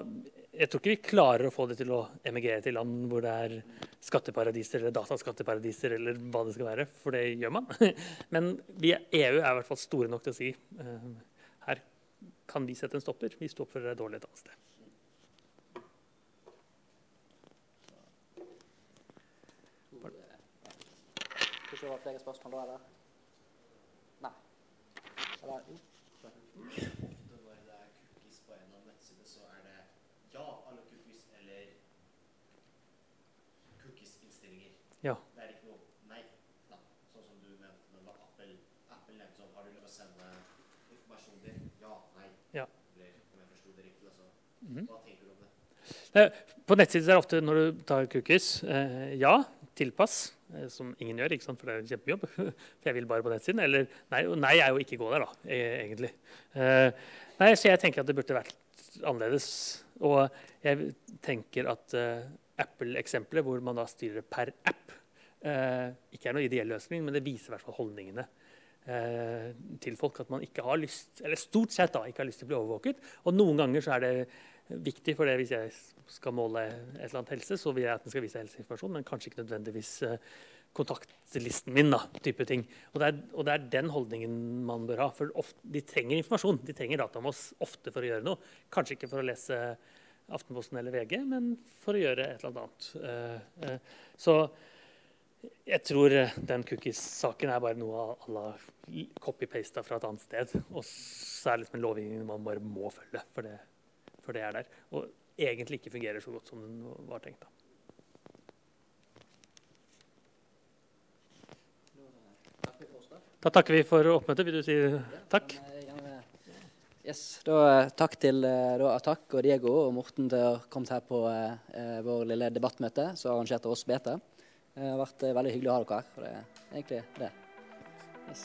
jeg tror ikke vi klarer å få det til å emigrere til land hvor det er skatteparadiser eller dataskatteparadiser eller hva det skal være, for det gjør man. Men vi, EU er i hvert fall store nok til å si eh, her kan vi sette en stopper hvis du oppfører deg dårlig et annet sted. Ikke det var flere spørsmål da, eller? Nei. Eller, jo. Når det er cookies på en så er det ja, alle cookies, eller cookies-innstillinger. Ja. Det er ikke noe nei. Da. Sånn som du nevnte når det var Apple. Apple nevnte sånn, har du lyst til å sende informasjon din? Ja, nei. Ja. Eller om jeg forsto det riktig, altså. Mhm. Hva tenker du om det? Eh, På nettsider er det ofte når du tar cookies, eh, ja, tilpass, som ingen gjør, ikke sant? for det er en kjempejobb. For jeg vil bare på nettsiden. Eller nei, nei er jo ikke gå der, da, e- egentlig. Eh, nei, så jeg tenker at det burde vært annerledes. Og jeg tenker at eh, Apple-eksempelet, hvor man da styrer per app, eh, ikke er noen ideell løsning, men det viser i hvert fall holdningene eh, til folk. At man ikke har lyst, eller stort sett da, ikke har lyst til å bli overvåket. Og noen ganger så er det viktig, for det hvis jeg skal måle et eller annet helse, så vil jeg at den skal vise helseinformasjon, men kanskje ikke nødvendigvis eh, kontaktlisten min. da, type ting. Og det, er, og det er den holdningen man bør ha. For ofte, de trenger informasjon, de trenger data om oss ofte for å gjøre noe. Kanskje ikke for å lese Aftenposten eller VG, men for å gjøre et eller annet. Eh, eh, så jeg tror den cookies-saken er bare noe alle la copy-pasta fra et annet sted. Og så er det liksom en lovgivning man bare må følge, for det, for det er der. Og egentlig ikke fungerer så godt som den var tenkt. da. Da. Takker vi for oppmøtet. Vil du si takk? Eh, gjerne- Yes, da eh, Takk til eh, da, Atak og Diego og Morten til å ha kommet her på eh, eh, vår lille debattmøte som arrangerte oss BT. Det har vært eh, veldig hyggelig å ha dere her. og Det er egentlig det. Yes.